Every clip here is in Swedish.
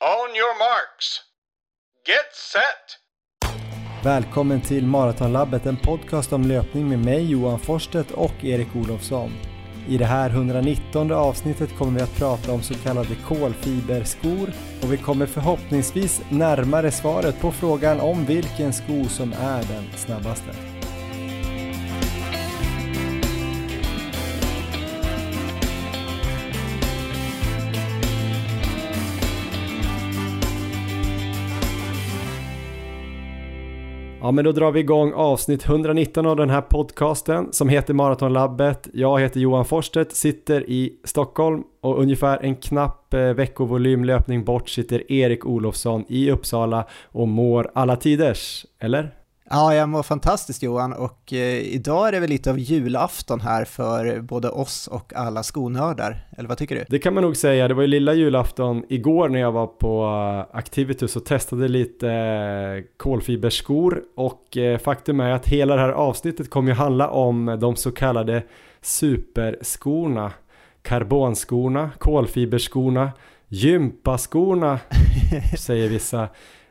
On your marks. Get set! Välkommen till Maratonlabbet, en podcast om löpning med mig Johan Forsstedt och Erik Olofsson. I det här 119 avsnittet kommer vi att prata om så kallade kolfiberskor och vi kommer förhoppningsvis närmare svaret på frågan om vilken sko som är den snabbaste. Ja men då drar vi igång avsnitt 119 av den här podcasten som heter Maratonlabbet. Jag heter Johan Forsstedt, sitter i Stockholm och ungefär en knapp eh, veckovolym löpning bort sitter Erik Olofsson i Uppsala och mår alla tiders, eller? Ja, jag mår fantastiskt Johan och eh, idag är det väl lite av julafton här för både oss och alla skonördar, eller vad tycker du? Det kan man nog säga, det var ju lilla julafton igår när jag var på eh, Activitus och testade lite eh, kolfiberskor och eh, faktum är att hela det här avsnittet kommer ju handla om de så kallade superskorna, karbonskorna, kolfiberskorna, gympaskorna säger vissa.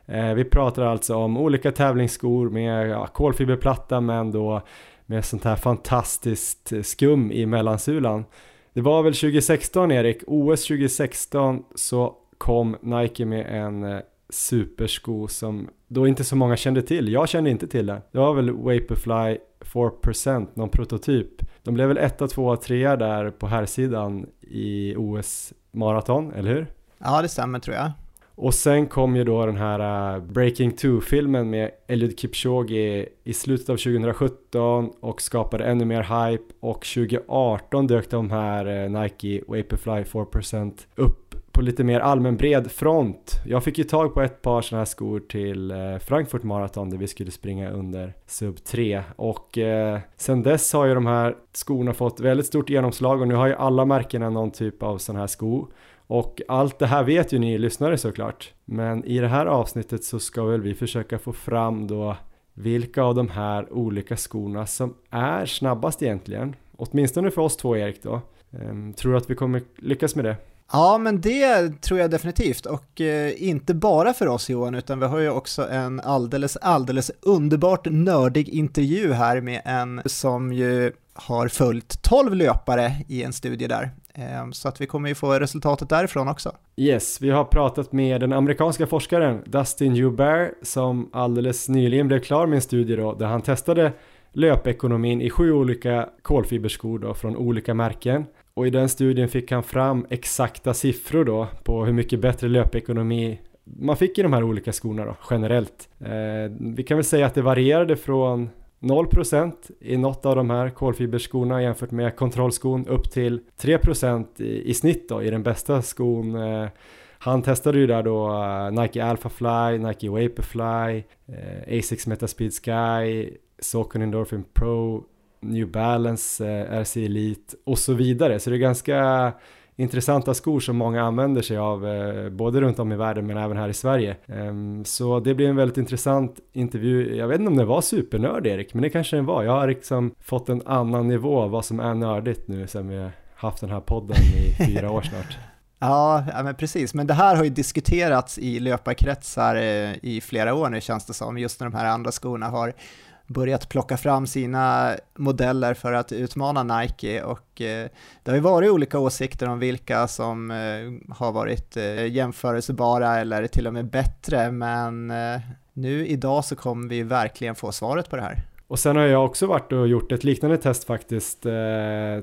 Eh, vi pratar alltså om olika tävlingsskor med ja, kolfiberplatta men då med sånt här fantastiskt skum i mellansulan. Det var väl 2016 Erik, OS 2016 så kom Nike med en eh, supersko som då inte så många kände till. Jag kände inte till det. Det var väl Vaporfly 4% någon prototyp. De blev väl 1, 2, 3 där på här sidan i OS maraton, eller hur? Ja, det stämmer tror jag. Och sen kom ju då den här uh, Breaking 2-filmen med Eliud Kipchoge i slutet av 2017 och skapade ännu mer hype. Och 2018 dök de här uh, Nike Vaporfly 4% upp på lite mer allmän bred front. Jag fick ju tag på ett par sådana här skor till uh, Frankfurt Marathon där vi skulle springa under sub 3 och uh, sen dess har ju de här skorna fått väldigt stort genomslag och nu har ju alla märkena någon typ av sån här sko och allt det här vet ju ni lyssnare såklart. Men i det här avsnittet så ska väl vi försöka få fram då vilka av de här olika skorna som är snabbast egentligen. Åtminstone för oss två Erik då. Ehm, tror du att vi kommer lyckas med det? Ja, men det tror jag definitivt och eh, inte bara för oss Johan, utan vi har ju också en alldeles, alldeles underbart nördig intervju här med en som ju har följt 12 löpare i en studie där. Ehm, så att vi kommer ju få resultatet därifrån också. Yes, vi har pratat med den amerikanska forskaren Dustin Joubert som alldeles nyligen blev klar med en studie då, där han testade löpekonomin i sju olika kolfiberskor då, från olika märken. Och i den studien fick han fram exakta siffror då på hur mycket bättre löpekonomi man fick i de här olika skorna då, generellt. Eh, vi kan väl säga att det varierade från 0% i något av de här kolfiberskorna jämfört med kontrollskon upp till 3% i, i snitt då i den bästa skon. Eh, han testade ju där då eh, Nike Alpha Fly, Nike Vaporfly, eh, uh, Asics Metaspeed Sky, Saucony Endorphin Pro, New Balance, eh, RC Elite och så vidare. Så det är ganska intressanta skor som många använder sig av eh, både runt om i världen men även här i Sverige. Um, så det blir en väldigt intressant intervju. Jag vet inte om det var supernörd Erik, men det kanske den var. Jag har liksom fått en annan nivå av vad som är nördigt nu sen vi har haft den här podden i fyra år snart. Ja, ja, men precis. Men det här har ju diskuterats i löparkretsar eh, i flera år nu känns det som, just när de här andra skorna har börjat plocka fram sina modeller för att utmana Nike och eh, det har ju varit olika åsikter om vilka som eh, har varit eh, jämförelsebara eller till och med bättre men eh, nu idag så kommer vi verkligen få svaret på det här. Och sen har jag också varit och gjort ett liknande test faktiskt. Eh,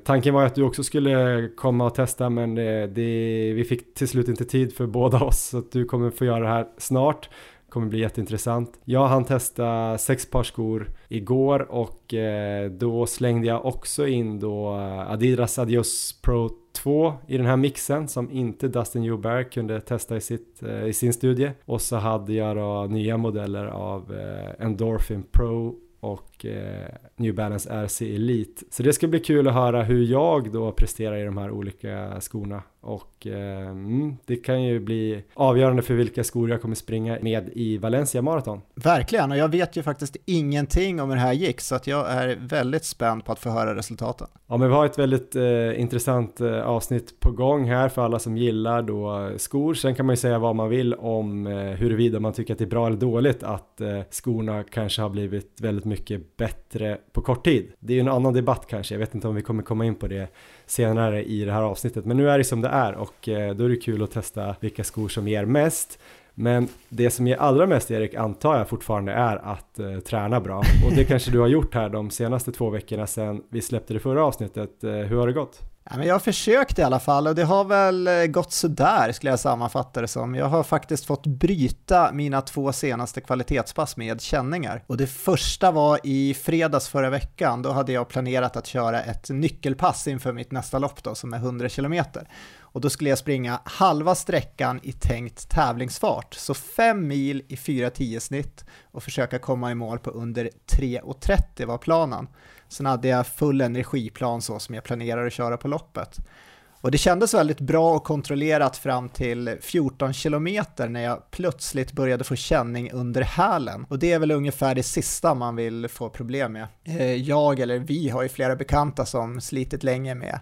tanken var att du också skulle komma och testa men det, det, vi fick till slut inte tid för båda oss så att du kommer få göra det här snart kommer bli jätteintressant. Jag hann testa sex par skor igår och eh, då slängde jag också in då eh, Adidas Adios Pro 2 i den här mixen som inte Dustin Joubert kunde testa i, sitt, eh, i sin studie. Och så hade jag då nya modeller av Endorphin Pro och eh, New Balance RC Elite. Så det ska bli kul att höra hur jag då presterar i de här olika skorna och eh, mm, det kan ju bli avgörande för vilka skor jag kommer springa med i Valencia Marathon. Verkligen, och jag vet ju faktiskt ingenting om hur det här gick så att jag är väldigt spänd på att få höra resultaten. Ja, men vi har ett väldigt eh, intressant eh, avsnitt på gång här för alla som gillar då skor. Sen kan man ju säga vad man vill om eh, huruvida man tycker att det är bra eller dåligt att eh, skorna kanske har blivit väldigt mycket bättre på kort tid. Det är ju en annan debatt kanske, jag vet inte om vi kommer komma in på det senare i det här avsnittet. Men nu är det som det är och eh, då är det kul att testa vilka skor som ger mest. Men det som ger allra mest Erik antar jag fortfarande är att eh, träna bra och det kanske du har gjort här de senaste två veckorna sedan vi släppte det förra avsnittet. Eh, hur har det gått? Ja, men jag har försökt i alla fall och det har väl eh, gått sådär skulle jag sammanfatta det som. Jag har faktiskt fått bryta mina två senaste kvalitetspass med känningar. Och det första var i fredags förra veckan, då hade jag planerat att köra ett nyckelpass inför mitt nästa lopp då, som är 100 km. Och då skulle jag springa halva sträckan i tänkt tävlingsfart, så 5 mil i 4.10 snitt och försöka komma i mål på under 3.30 var planen. Sen hade jag full energiplan så som jag planerar att köra på loppet. Och det kändes väldigt bra och kontrollerat fram till 14 kilometer när jag plötsligt började få känning under hälen. Och det är väl ungefär det sista man vill få problem med. Eh, jag eller vi har ju flera bekanta som slitit länge med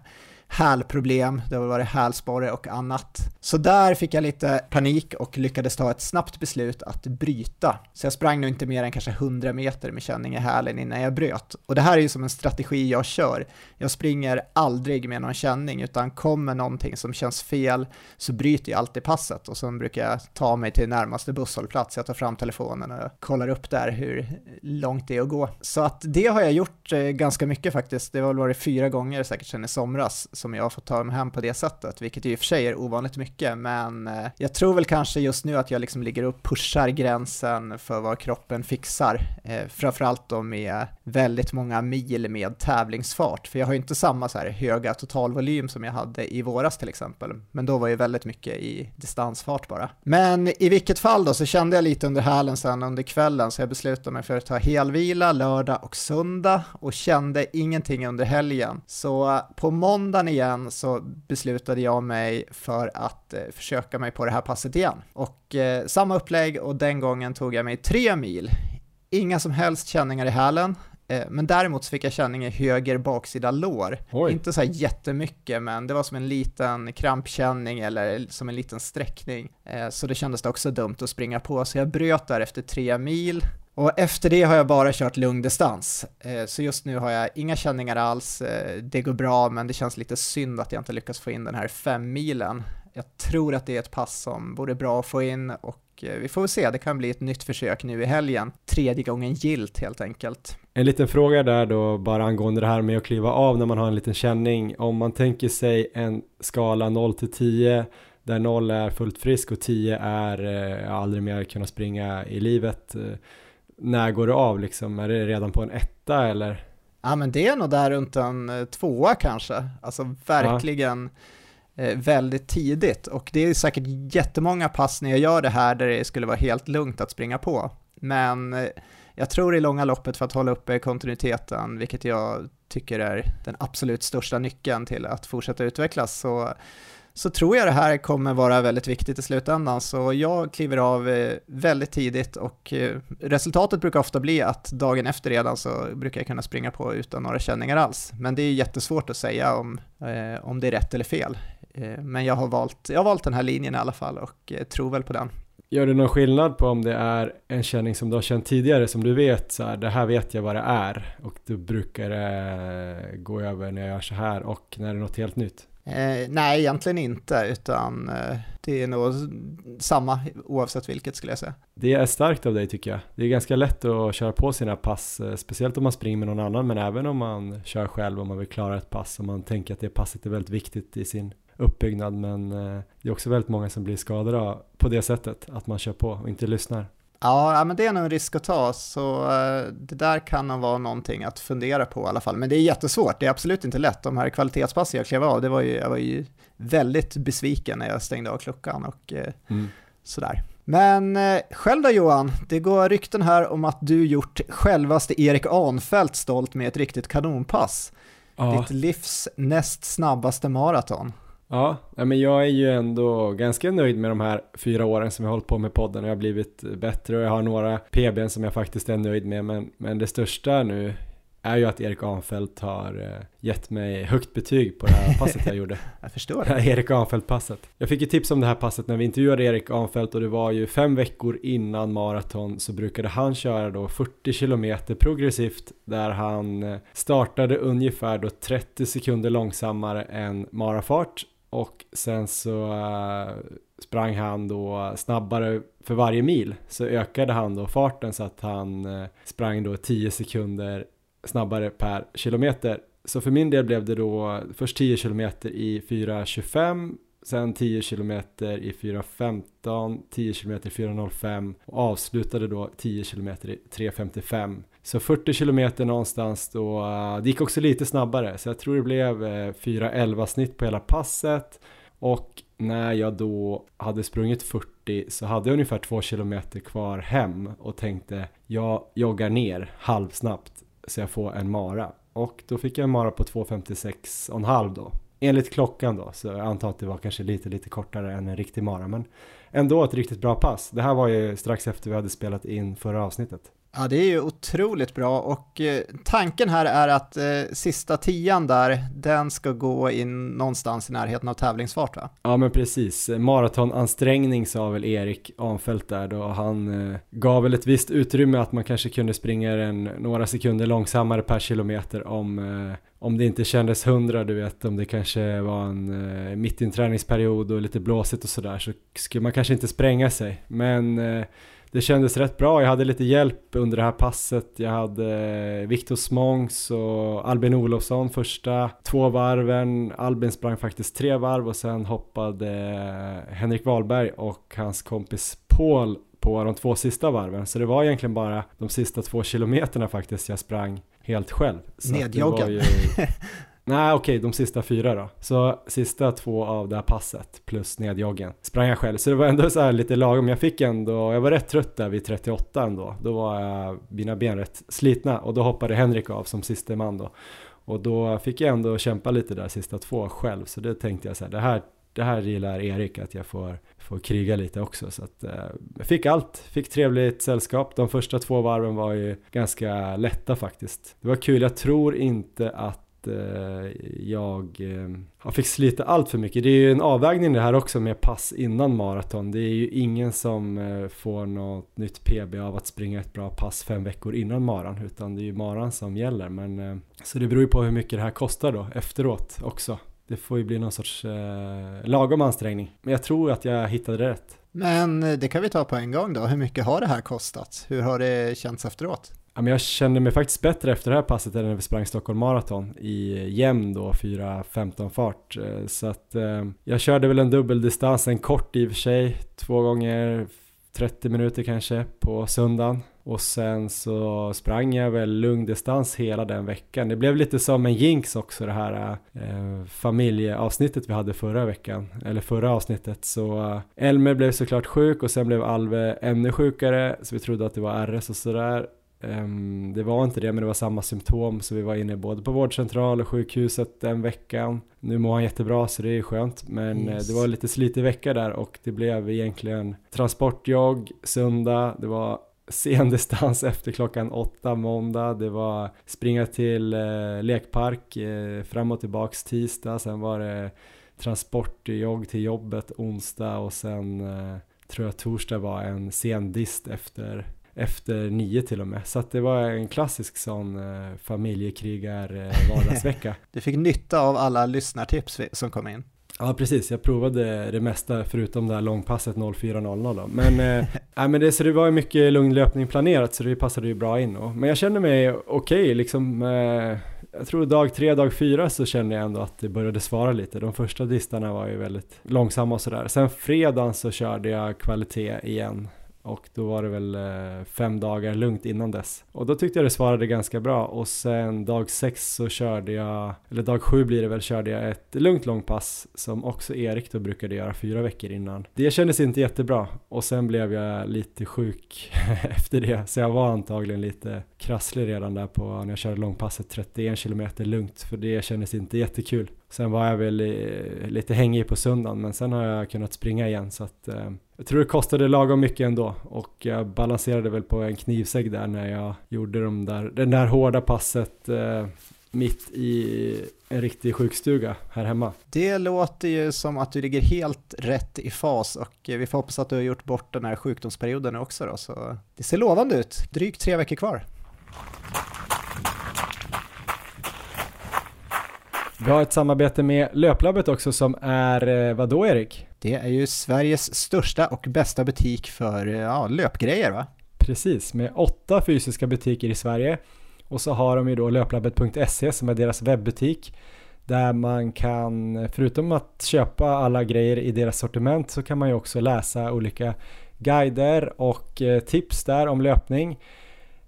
hälproblem, det har varit hälsporre och annat. Så där fick jag lite panik och lyckades ta ett snabbt beslut att bryta. Så jag sprang nog inte mer än kanske 100 meter med känning i hälen innan jag bröt. Och det här är ju som en strategi jag kör. Jag springer aldrig med någon känning, utan kommer någonting som känns fel så bryter jag alltid passet och sen brukar jag ta mig till närmaste busshållplats. Jag tar fram telefonen och kollar upp där hur långt det är att gå. Så att det har jag gjort eh, ganska mycket faktiskt. Det har varit fyra gånger säkert sedan i somras som jag har fått ta mig hem på det sättet, vilket i och för sig är ovanligt mycket, men eh, jag tror väl kanske just nu att jag liksom ligger och pushar gränsen för vad kroppen fixar, eh, framförallt då med väldigt många mil med tävlingsfart, för jag har ju inte samma så här höga totalvolym som jag hade i våras till exempel, men då var ju väldigt mycket i distansfart bara. Men i vilket fall då så kände jag lite under hälen sen under kvällen så jag beslutade mig för att ta helvila lördag och söndag och kände ingenting under helgen. Så på måndag måndagen igen så beslutade jag mig för att eh, försöka mig på det här passet igen. Och eh, samma upplägg och den gången tog jag mig tre mil. Inga som helst känningar i hälen, eh, men däremot så fick jag känning i höger baksida lår. Oj. Inte så här jättemycket, men det var som en liten krampkänning eller som en liten sträckning. Eh, så det kändes det också dumt att springa på, så jag bröt där efter tre mil och efter det har jag bara kört lugn distans. Eh, så just nu har jag inga känningar alls, eh, det går bra men det känns lite synd att jag inte lyckas få in den här fem milen. Jag tror att det är ett pass som vore bra att få in och eh, vi får väl se, det kan bli ett nytt försök nu i helgen. Tredje gången gilt helt enkelt. En liten fråga där då bara angående det här med att kliva av när man har en liten känning. Om man tänker sig en skala 0 till 10 där 0 är fullt frisk och 10 är eh, aldrig mer kunna springa i livet när går det av liksom? Är det redan på en etta eller? Ja men det är nog där runt en eh, tvåa kanske, alltså verkligen ja. eh, väldigt tidigt och det är säkert jättemånga pass när jag gör det här där det skulle vara helt lugnt att springa på. Men eh, jag tror i långa loppet för att hålla uppe kontinuiteten, vilket jag tycker är den absolut största nyckeln till att fortsätta utvecklas, så så tror jag det här kommer vara väldigt viktigt i slutändan. Så jag kliver av eh, väldigt tidigt och eh, resultatet brukar ofta bli att dagen efter redan så brukar jag kunna springa på utan några känningar alls. Men det är jättesvårt att säga om, eh, om det är rätt eller fel. Men jag har, valt, jag har valt den här linjen i alla fall och tror väl på den. Gör det någon skillnad på om det är en känning som du har känt tidigare som du vet så här, det här vet jag vad det är och då brukar det gå över när jag gör så här och när det är något helt nytt? Eh, nej, egentligen inte, utan eh, det är nog samma oavsett vilket skulle jag säga. Det är starkt av dig tycker jag. Det är ganska lätt att köra på sina pass, eh, speciellt om man springer med någon annan, men även om man kör själv och man vill klara ett pass och man tänker att det passet är väldigt viktigt i sin uppbyggnad. Men eh, det är också väldigt många som blir skadade på det sättet, att man kör på och inte lyssnar. Ja, men det är nog en risk att ta, så eh, det där kan nog vara någonting att fundera på i alla fall. Men det är jättesvårt, det är absolut inte lätt. De här kvalitetspassen jag klev av, det var ju, jag var ju väldigt besviken när jag stängde av klockan och eh, mm. sådär. Men eh, själv då Johan, det går rykten här om att du gjort självaste Erik Anfält stolt med ett riktigt kanonpass. Ja. Ditt livs näst snabbaste maraton. Ja, men jag är ju ändå ganska nöjd med de här fyra åren som jag har hållit på med podden. Jag har blivit bättre och jag har några PBn som jag faktiskt är nöjd med. Men, men det största nu är ju att Erik Anfeldt har eh, gett mig högt betyg på det här passet jag gjorde. jag förstår det. Erik Anfeldt-passet. Jag fick ju tips om det här passet när vi intervjuade Erik Anfeldt och det var ju fem veckor innan maraton så brukade han köra då 40 kilometer progressivt där han eh, startade ungefär då 30 sekunder långsammare än marafart och sen så uh, sprang han då snabbare för varje mil så ökade han då farten så att han uh, sprang då 10 sekunder snabbare per kilometer. Så för min del blev det då först 10 kilometer i 4.25, sen 10 kilometer i 4.15, 10 kilometer i 4.05 och avslutade då 10 kilometer i 3.55. Så 40 kilometer någonstans då, eh, det gick också lite snabbare så jag tror det blev eh, 4.11 snitt på hela passet och när jag då hade sprungit 40 så hade jag ungefär 2 kilometer kvar hem och tänkte jag joggar ner halvsnabbt så jag får en mara. Och då fick jag en mara på 2.56,5 då. Enligt klockan då, så jag antar att det var kanske lite, lite kortare än en riktig mara. Men ändå ett riktigt bra pass. Det här var ju strax efter vi hade spelat in förra avsnittet. Ja, det är ju otroligt bra och eh, tanken här är att eh, sista tian där, den ska gå in någonstans i närheten av tävlingsfart va? Ja men precis, maratonansträngning sa väl Erik Anfält där då han eh, gav väl ett visst utrymme att man kanske kunde springa den några sekunder långsammare per kilometer om, eh, om det inte kändes hundra, du vet, om det kanske var en eh, mitt i en träningsperiod och lite blåsigt och sådär så skulle man kanske inte spränga sig. Men eh, det kändes rätt bra. Jag hade lite hjälp under det här passet. Jag hade eh, Viktor Smångs och Albin Olofsson första två varven. Albin sprang faktiskt tre varv och sen hoppade eh, Henrik Wahlberg och hans kompis Paul på de två sista varven. Så det var egentligen bara de sista två kilometerna faktiskt jag sprang helt själv. Nedjoggad. Nej okej, okay, de sista fyra då. Så sista två av det här passet plus nedjoggen sprang jag själv. Så det var ändå så här lite lagom. Jag fick ändå, jag var rätt trött där vid 38 ändå. Då var jag, mina ben rätt slitna och då hoppade Henrik av som sista man då. Och då fick jag ändå kämpa lite där sista två själv. Så det tänkte jag så här, det här, det här gillar Erik att jag får, får kriga lite också. Så att eh, jag fick allt, fick trevligt sällskap. De första två varven var ju ganska lätta faktiskt. Det var kul, jag tror inte att Eh, jag eh, fick slita allt för mycket. Det är ju en avvägning det här också med pass innan maraton. Det är ju ingen som eh, får något nytt PB av att springa ett bra pass fem veckor innan maran utan det är ju maran som gäller. Men, eh, så det beror ju på hur mycket det här kostar då efteråt också. Det får ju bli någon sorts eh, lagom ansträngning. Men jag tror att jag hittade rätt. Men eh, det kan vi ta på en gång då. Hur mycket har det här kostat? Hur har det känts efteråt? Ja, men jag kände mig faktiskt bättre efter det här passet än när vi sprang Stockholm Marathon i jämn då 4.15 fart. Eh, så att eh, jag körde väl en dubbeldistans, en kort i och för sig, två gånger 30 minuter kanske på söndagen. Och sen så sprang jag väl lungdistans hela den veckan. Det blev lite som en jinx också det här eh, familjeavsnittet vi hade förra veckan. Eller förra avsnittet. Så eh, Elmer blev såklart sjuk och sen blev Alve ännu sjukare. Så vi trodde att det var RS och sådär. Um, det var inte det, men det var samma symptom så vi var inne både på vårdcentral och sjukhuset den veckan. Nu mår han jättebra så det är skönt, men eh, yes. det var lite slitig vecka där och det blev egentligen transportjogg söndag, det var sen distans efter klockan åtta måndag, det var springa till eh, lekpark eh, fram och tillbaks tisdag, sen var det transportjogg till jobbet onsdag och sen eh, tror jag torsdag var en sen dist efter efter nio till och med. Så att det var en klassisk sån eh, familjekrigar eh, vardagsvecka. du fick nytta av alla lyssnartips som kom in. Ja precis, jag provade det mesta förutom det här långpasset 04.00 då. Men, eh, äh, men det, så det var ju mycket lugn löpning planerat så det passade ju bra in. Och, men jag kände mig okej okay, liksom. Eh, jag tror dag tre, dag fyra så kände jag ändå att det började svara lite. De första distarna var ju väldigt långsamma och sådär. Sen fredagen så körde jag kvalitet igen och då var det väl eh, fem dagar lugnt innan dess. Och då tyckte jag det svarade ganska bra och sen dag sex så körde jag, eller dag sju blir det väl, körde jag ett lugnt långpass som också Erik då brukade göra fyra veckor innan. Det kändes inte jättebra och sen blev jag lite sjuk efter det så jag var antagligen lite krasslig redan där på när jag körde långpasset 31 km lugnt för det kändes inte jättekul. Sen var jag väl eh, lite hängig på söndagen men sen har jag kunnat springa igen så att eh, jag tror det kostade lagom mycket ändå och jag balanserade väl på en knivsegg där när jag gjorde de där, den där hårda passet eh, mitt i en riktig sjukstuga här hemma. Det låter ju som att du ligger helt rätt i fas och eh, vi får hoppas att du har gjort bort den här sjukdomsperioden också då, så det ser lovande ut. Drygt tre veckor kvar. Vi har ett samarbete med Löplabbet också som är, eh, vad då Erik? Det är ju Sveriges största och bästa butik för ja, löpgrejer va? Precis, med åtta fysiska butiker i Sverige och så har de ju då löplabbet.se som är deras webbutik där man kan, förutom att köpa alla grejer i deras sortiment så kan man ju också läsa olika guider och eh, tips där om löpning.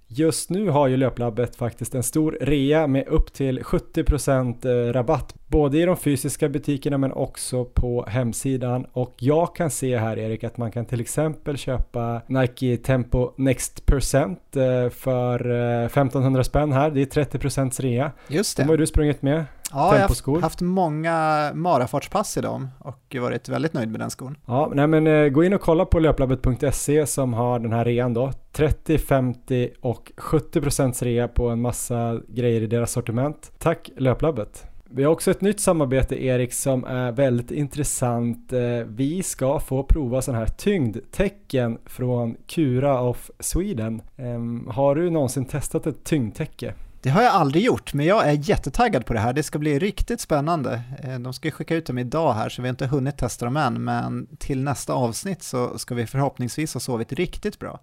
Just nu har ju Löplabbet faktiskt en stor rea med upp till 70% eh, rabatt både i de fysiska butikerna men också på hemsidan och jag kan se här Erik att man kan till exempel köpa Nike Tempo Next Percent eh, för 1500 spänn här, det är 30% rea. Just det. De har du sprungit med. Ja, jag har haft många marafartspass i dem och varit väldigt nöjd med den skon. Ja, nej men eh, gå in och kolla på löplabbet.se som har den här rean då. 30, 50 och 70% rea på en massa grejer i deras sortiment. Tack Löplabbet! Vi har också ett nytt samarbete Erik som är väldigt intressant. Eh, vi ska få prova sådana här tyngdtecken från Cura of Sweden. Ehm, har du någonsin testat ett tyngdtäcke? Det har jag aldrig gjort, men jag är jättetaggad på det här. Det ska bli riktigt spännande. Eh, de ska skicka ut dem idag här, så vi har inte hunnit testa dem än, men till nästa avsnitt så ska vi förhoppningsvis ha sovit riktigt bra.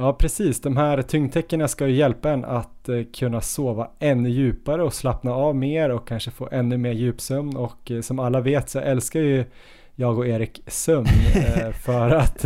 Ja, precis. De här tyngdtäckena ska ju hjälpa en att eh, kunna sova ännu djupare och slappna av mer och kanske få ännu mer djupsömn och eh, som alla vet så älskar ju jag och Erik sömn eh, för att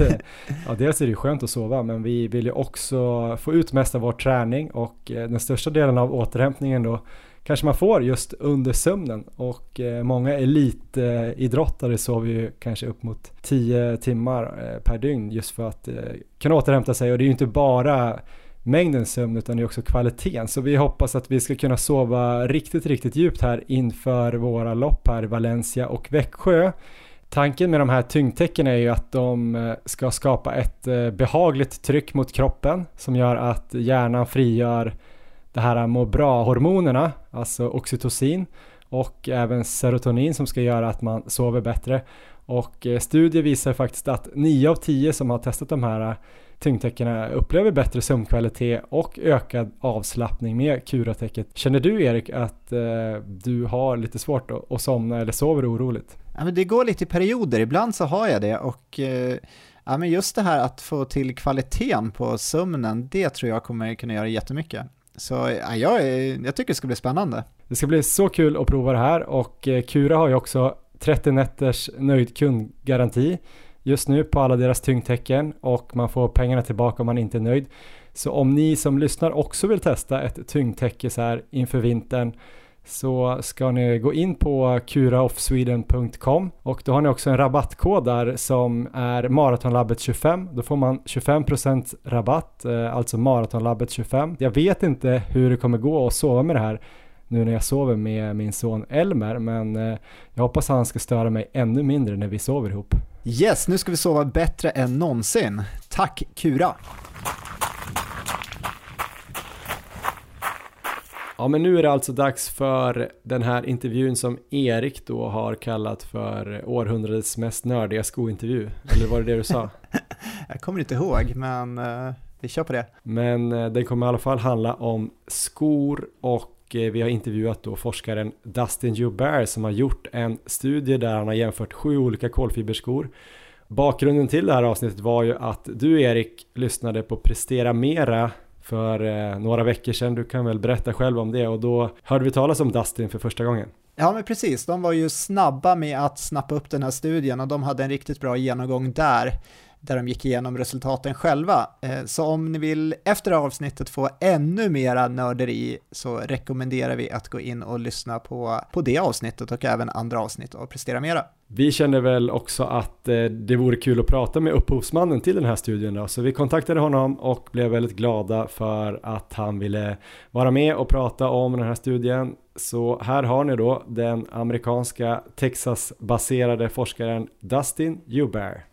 ja, dels är det skönt att sova men vi vill ju också få ut mest av vår träning och den största delen av återhämtningen då kanske man får just under sömnen och eh, många elitidrottare sover ju kanske upp mot 10 timmar eh, per dygn just för att eh, kunna återhämta sig och det är ju inte bara mängden sömn utan det är också kvaliteten. Så vi hoppas att vi ska kunna sova riktigt, riktigt djupt här inför våra lopp här i Valencia och Växjö. Tanken med de här tyngdtäcken är ju att de ska skapa ett behagligt tryck mot kroppen som gör att hjärnan frigör det här må bra-hormonerna, alltså oxytocin och även serotonin som ska göra att man sover bättre. Och eh, studier visar faktiskt att 9 av 10 som har testat de här eh, tyngdtäckena upplever bättre sömnkvalitet och ökad avslappning med kuratäcket. Känner du Erik att eh, du har lite svårt att, att somna eller sover oroligt? Ja, men det går lite i perioder, ibland så har jag det och eh, ja, men just det här att få till kvaliteten på sömnen, det tror jag kommer kunna göra jättemycket. Så ja, jag, jag tycker det ska bli spännande. Det ska bli så kul att prova det här och eh, Kura har ju också 30 nätters nöjd kundgaranti just nu på alla deras tyngdtecken och man får pengarna tillbaka om man inte är nöjd. Så om ni som lyssnar också vill testa ett tyngdtäcke så här inför vintern så ska ni gå in på kuraoffsweden.com och då har ni också en rabattkod där som är maratonlabbet 25. Då får man 25% rabatt, eh, alltså maratonlabbet 25. Jag vet inte hur det kommer gå att sova med det här nu när jag sover med min son Elmer men eh, jag hoppas han ska störa mig ännu mindre när vi sover ihop. Yes, nu ska vi sova bättre än någonsin. Tack Kura! Ja men nu är det alltså dags för den här intervjun som Erik då har kallat för århundradets mest nördiga skointervju. Eller var det det du sa? Jag kommer inte ihåg men uh, vi kör på det. Men uh, den kommer i alla fall handla om skor och uh, vi har intervjuat då forskaren Dustin Joubert som har gjort en studie där han har jämfört sju olika kolfiberskor. Bakgrunden till det här avsnittet var ju att du Erik lyssnade på Prestera Mera för eh, några veckor sedan. Du kan väl berätta själv om det och då hörde vi talas om Dustin för första gången. Ja men precis, de var ju snabba med att snappa upp den här studien och de hade en riktigt bra genomgång där där de gick igenom resultaten själva. Eh, så om ni vill efter avsnittet få ännu mera nörderi så rekommenderar vi att gå in och lyssna på, på det avsnittet och även andra avsnitt av Prestera Mera. Vi kände väl också att eh, det vore kul att prata med upphovsmannen till den här studien då, så vi kontaktade honom och blev väldigt glada för att han ville vara med och prata om den här studien. Så här har ni då den amerikanska Texas-baserade forskaren Dustin Huber.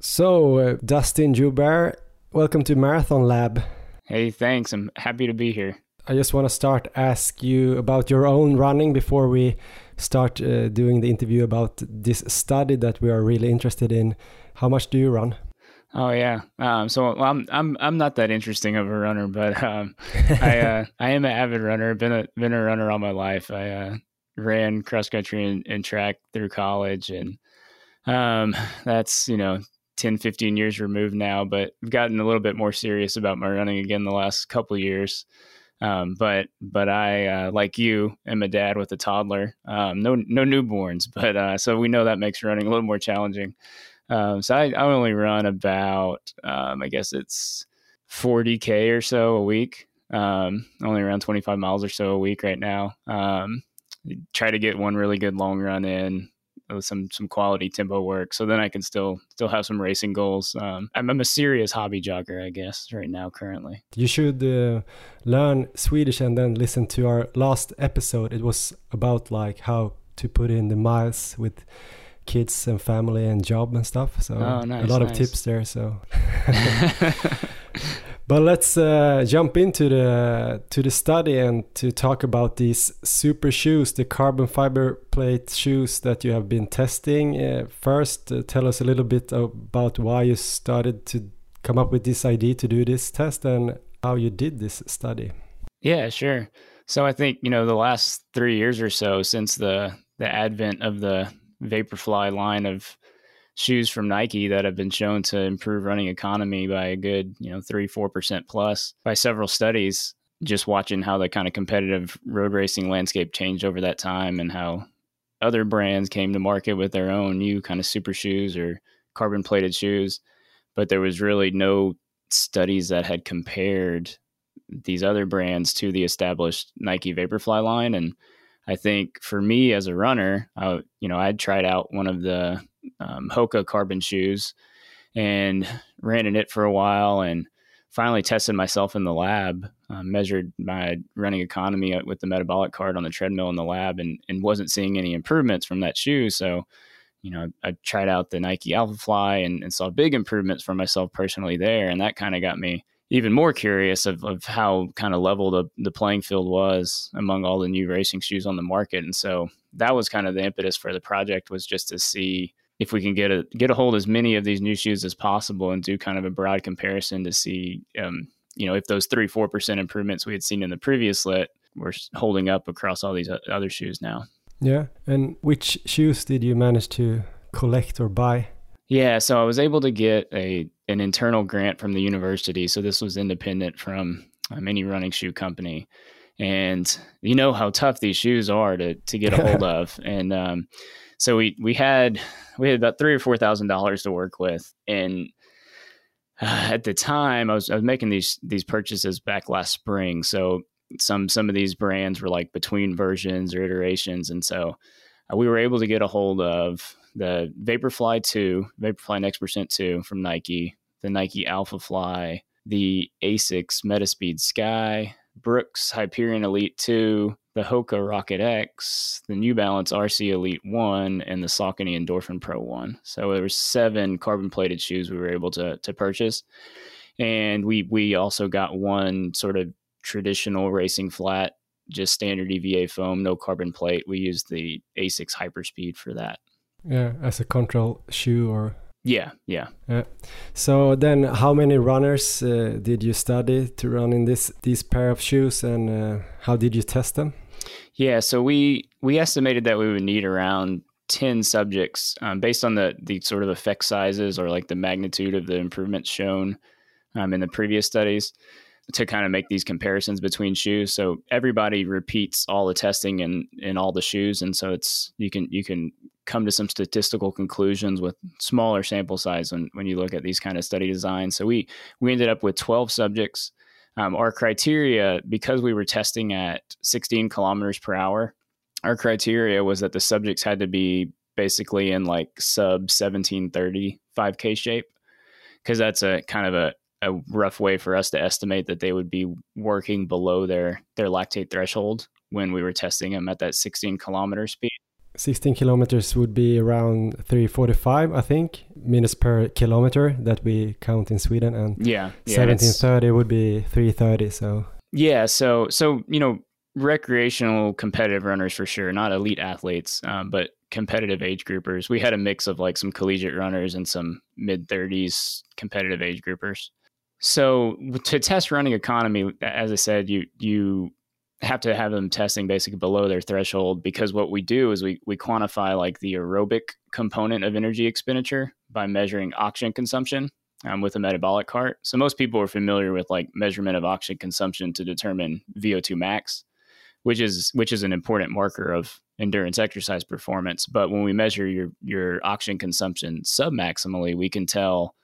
So, uh, Dustin Eubair, welcome to Marathon Lab. Hey, thanks. I'm happy to be here. I just want to start ask you about your own running before we start uh, doing the interview about this study that we are really interested in. How much do you run? Oh yeah. Um, so well, I'm I'm I'm not that interesting of a runner, but um, I uh, I am an avid runner. Been a been a runner all my life. I uh, ran cross country and, and, track through college, and um, that's you know 10, 15 years removed now. But I've gotten a little bit more serious about my running again the last couple years. Um, but but I uh, like you am a dad with a toddler. Um, no no newborns, but uh, so we know that makes running a little more challenging. Um, so I, I, only run about um, I guess it's 40k or so a week. Um, only around 25 miles or so a week right now. Um, try to get one really good long run in with some some quality tempo work, so then I can still still have some racing goals. Um, I'm, I'm, a serious hobby jogger, I guess, right now currently. You should uh, learn Swedish and then listen to our last episode. It was about like how to put in the miles with kids and family and job and stuff. So oh, nice, a lot nice. of tips there. So. But let's uh, jump into the to the study and to talk about these super shoes, the carbon fiber plate shoes that you have been testing. Uh, first, uh, tell us a little bit about why you started to come up with this idea to do this test and how you did this study. Yeah, sure. So I think you know the last three years or so since the the advent of the Vaporfly line of shoes from Nike that have been shown to improve running economy by a good, you know, three, four percent plus by several studies. Just watching how the kind of competitive road racing landscape changed over that time and how other brands came to market with their own new kind of super shoes or carbon plated shoes. But there was really no studies that had compared these other brands to the established Nike Vaporfly line. And I think for me as a runner, I, you know, I'd tried out one of the um, Hoka carbon shoes and ran in it for a while and finally tested myself in the lab, uh, measured my running economy with the metabolic card on the treadmill in the lab and, and wasn't seeing any improvements from that shoe. So, you know, I, tried out the Nike Alpha Fly and, and saw big improvements for myself personally there. And that kind of got me even more curious of, of how kind of level the, the playing field was among all the new racing shoes on the market. And so that was kind of the impetus for the project was just to see if we can get a get a hold as many of these new shoes as possible and do kind of a broad comparison to see um, you know if those three four percent improvements we had seen in the previous lit were holding up across all these other shoes now. Yeah. And which shoes did you manage to collect or buy? Yeah. So i was able to get a an internal grant from the university. So this was independent from um, any running shoe company. And you know how tough these shoes are to to get a hold of. And um, so we we had we had about three or four thousand dollars to work with, and uh, at the time I was I was making these these purchases back last spring. So some some of these brands were like between versions or iterations, and so uh, we were able to get a hold of the Vaporfly two, Vaporfly Next Percent two from Nike, the Nike Alpha Fly, the Asics Metaspeed Sky, Brooks Hyperion Elite 2, the Hoka Rocket X, the New Balance RC Elite 1, and the Saucony Endorphin Pro 1. So there were seven carbon plated shoes we were able to, to purchase. And we, we also got one sort of traditional racing flat, just standard EVA foam, no carbon plate. We used the Asics Hyperspeed for that. Yeah, as a control shoe or yeah, yeah. Uh, so then, how many runners uh, did you study to run in this these pair of shoes, and uh, how did you test them? Yeah, so we we estimated that we would need around ten subjects um, based on the the sort of effect sizes or like the magnitude of the improvements shown um, in the previous studies. to kind of make these comparisons between shoes. So everybody repeats all the testing in in all the shoes, and so it's you can you can come to some statistical conclusions with smaller sample size when when you look at these kind of study designs. So we we ended up with 12 subjects. Um, our criteria, because we were testing at 16 kilometers per hour, our criteria was that the subjects had to be basically in like sub 1730 5K shape, because that's a kind of a a rough way for us to estimate that they would be working below their their lactate threshold when we were testing them at that 16 kilometer speed. 16 kilometers would be around 345 i think minutes per kilometer that we count in sweden and yeah, yeah 1730 would be 330 so. Yeah so so you know recreational competitive runners for sure not elite athletes um, but competitive age groupers. We had a mix of like some collegiate runners and some mid 30s competitive age groupers. So to test running economy, as I said, you you have to have them testing basically below their threshold because what we do is we we quantify like the aerobic component of energy expenditure by measuring oxygen consumption um, with a metabolic cart. So most people are familiar with like measurement of oxygen consumption to determine VO2 max, which is which is an important marker of endurance exercise performance. But when we measure your your oxygen consumption submaximally, we can tell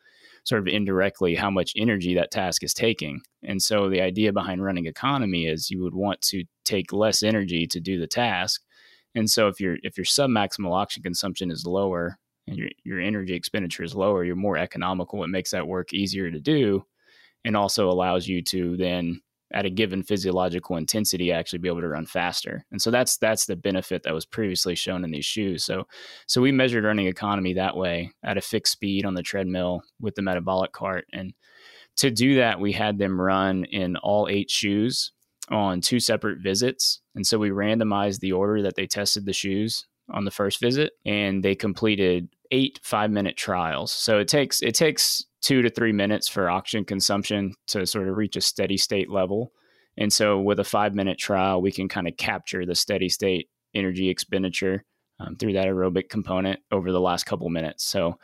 sort of indirectly how much energy that task is taking. And so the idea behind running economy is you would want to take less energy to do the task. And so if your if your submaximal oxygen consumption is lower and your your energy expenditure is lower, you're more economical. It makes that work easier to do and also allows you to then at a given physiological intensity actually be able to run faster. And so that's that's the benefit that was previously shown in these shoes. So so we measured running economy that way at a fixed speed on the treadmill with the metabolic cart and to do that we had them run in all eight shoes on two separate visits. And so we randomized the order that they tested the shoes on the first visit and they completed eight 5-minute trials. So it takes it takes two to three minutes for oxygen consumption to sort of reach a steady state level. And so, with a five minute trial, we can kind of capture the steady state energy expenditure um, through that aerobic component over the last couple minutes. So,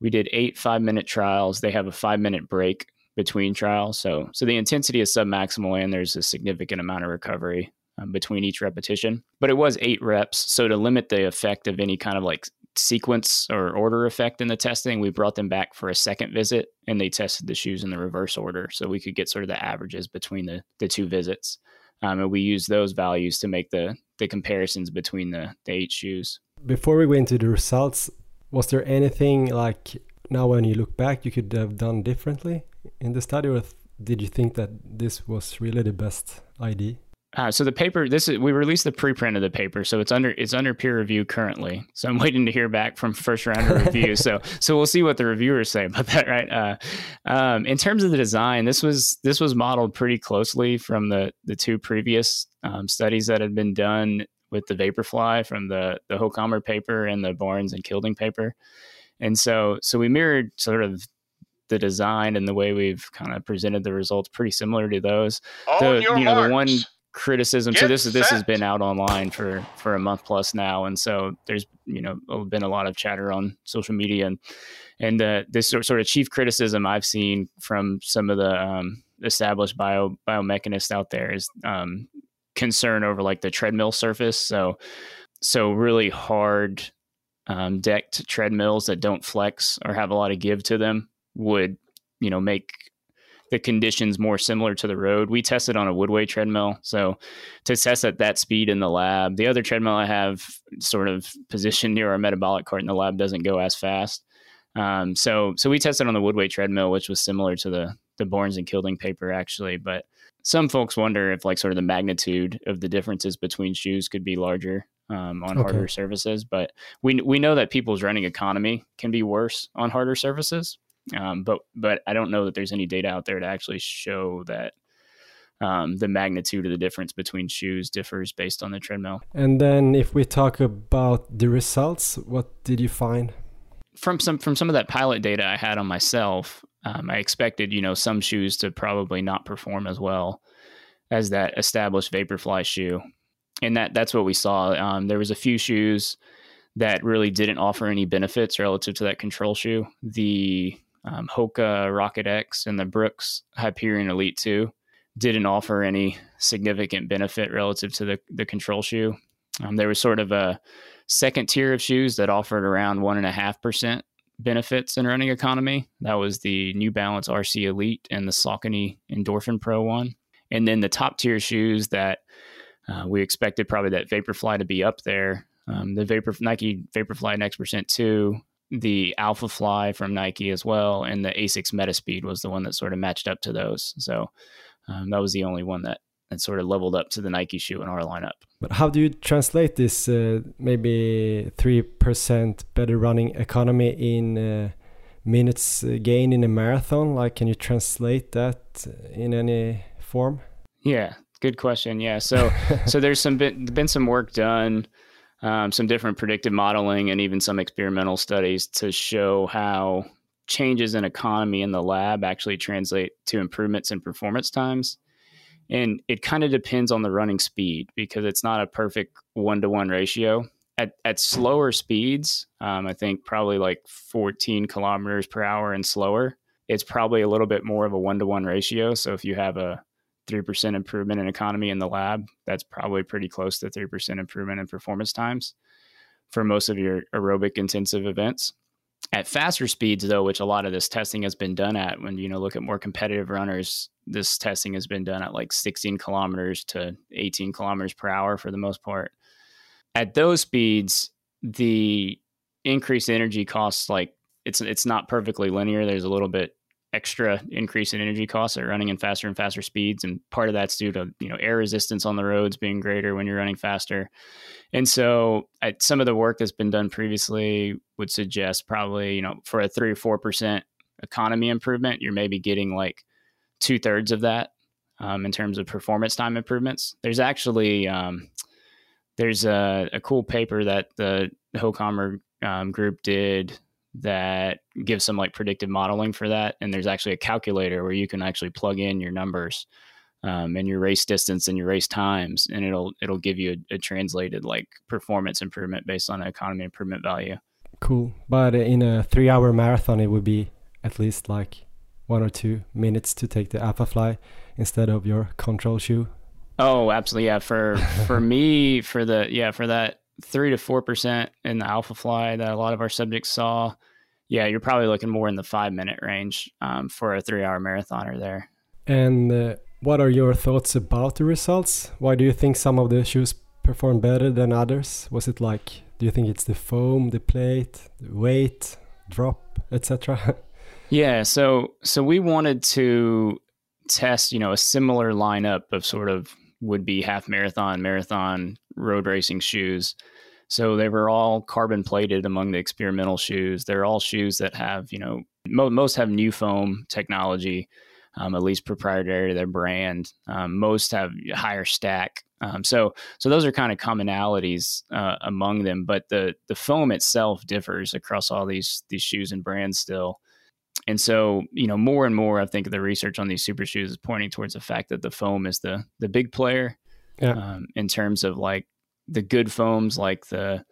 we did eight five minute trials. They have a five minute break between trials. So, so the intensity is submaximal and there's a significant amount of recovery um, between each repetition. But it was eight reps. So, to limit the effect of any kind of like sequence or order effect in the testing, we brought them back for a second visit and they tested the shoes in the reverse order. So we could get sort of the averages between the, the two visits. Um, and we used those values to make the, the comparisons between the, the eight shoes. Before we go into the results, was there anything like now when you look back you could have done differently in the study, or did you think that this was really the best idea? Uh, so the paper, this is we released the preprint of the paper, so it's under it's under peer review currently. So I'm waiting to hear back from first round of review. so so we'll see what the reviewers say about that, right? Uh, um, in terms of the design, this was this was modeled pretty closely from the the two previous um, studies that had been done with the Vaporfly from the the Hochhammer paper and the Barnes and Kilding paper, and so so we mirrored sort of the design and the way we've kind of presented the results pretty similar to those. On the, you know, marks. the one criticism. Get so this is this has been out online for for a month plus now, and so there's you know been a lot of chatter on social media and and uh, this sort of chief criticism I've seen from some of the um, established bio biomechanists out there is um, concern over like the treadmill surface. So so really hard um, decked treadmills that don't flex or have a lot of give to them would you know make the conditions more similar to the road. We tested on a Woodway treadmill. So to test at that speed in the lab, the other treadmill I have sort of positioned near our metabolic cart in the lab doesn't go as fast. Um, so so we tested on the Woodway treadmill, which was similar to the the Barnes and Kilding paper actually, but some folks wonder if like sort of the magnitude of the differences between shoes could be larger um, on okay. harder surfaces. But we we know that people's running economy can be worse on harder surfaces. Um, but but I don't know that there's any data out there to actually show that um, the magnitude of the difference between shoes differs based on the treadmill. And then if we talk about the results, what did you find? From some from some of that pilot data I had on myself, um, I expected you know some shoes to probably not perform as well as that established Vaporfly shoe, and that that's what we saw. Um, there was a few shoes that really didn't offer any benefits relative to that control shoe. The um, Hoka Rocket X and the Brooks Hyperion Elite 2. didn't offer any significant benefit relative to the, the control shoe. Um, there was sort of a second tier of shoes that offered around one and a half percent benefits in running economy. That was the New Balance RC Elite and the Saucony Endorphin Pro one. And then the top tier shoes that uh, we expected probably that Vaporfly to be up there. Um, the Vapor Nike Vaporfly Next Percent Two, the Alpha Fly from Nike as well, and the Asics Metaspeed was the one that sort of matched up to those. So um, that was the only one that that sort of leveled up to the Nike shoe in our lineup. But how do you translate this uh, maybe three percent better running economy in uh, minutes uh, gain in a marathon? Like, can you translate that in any form? Yeah, good question. Yeah, so so there's some been, been some work done, um, some different predictive modeling, and even some experimental studies to show how changes in economy in the lab actually translate to improvements in performance times. And it kind of depends on the running speed because it's not a perfect one to one ratio. At, at slower speeds, um, I think probably like 14 kilometers per hour and slower, it's probably a little bit more of a one to one ratio. So if you have a 3% improvement in economy in the lab, that's probably pretty close to 3% improvement in performance times for most of your aerobic intensive events. At faster speeds, though, which a lot of this testing has been done at, when you know look at more competitive runners, this testing has been done at like 16 kilometers to 18 kilometers per hour for the most part. At those speeds, the increased energy costs like it's it's not perfectly linear. There's a little bit extra increase in energy costs at running in faster and faster speeds and part of that's due to you know air resistance on the roads being greater when you're running faster. And so I, some of the work that's been done previously would suggest probably you know for a three or four percent economy improvement you're maybe getting like two thirds of that um, in terms of performance time improvements. There's actually um, there's a, a, cool paper that the Hochhammer um, group did that gives some like predictive modeling for that. And there's actually a calculator where you can actually plug in your numbers um, and your race distance and your race times, and it'll it'll give you a, a translated like performance improvement based on economy improvement value. Cool, but in a three-hour marathon, it would be at least like one or two minutes to take the Alpha Fly instead of your control shoe. Oh, absolutely. Yeah. For for me, for the yeah, for that three to four percent in the alpha fly that a lot of our subjects saw. Yeah, you're probably looking more in the five minute range um, for a three hour marathoner there. And uh, what are your thoughts about the results? Why do you think some of the shoes perform better than others? Was it like, do you think it's the foam, the plate, the weight, drop, etc.? yeah, so so we wanted to test, you know, a similar lineup of sort of would be half marathon, marathon, road racing shoes. So they were all carbon plated among the experimental shoes. They're all shoes that have, you know, mo- most have new foam technology, um, at least proprietary to their brand. Um, most have higher stack. Um, so, so those are kind of commonalities uh, among them. But the the foam itself differs across all these these shoes and brands still. And so, you know, more and more, I think the research on these super shoes is pointing towards the fact that the foam is the the big player yeah. um, in terms of like the good foams, like the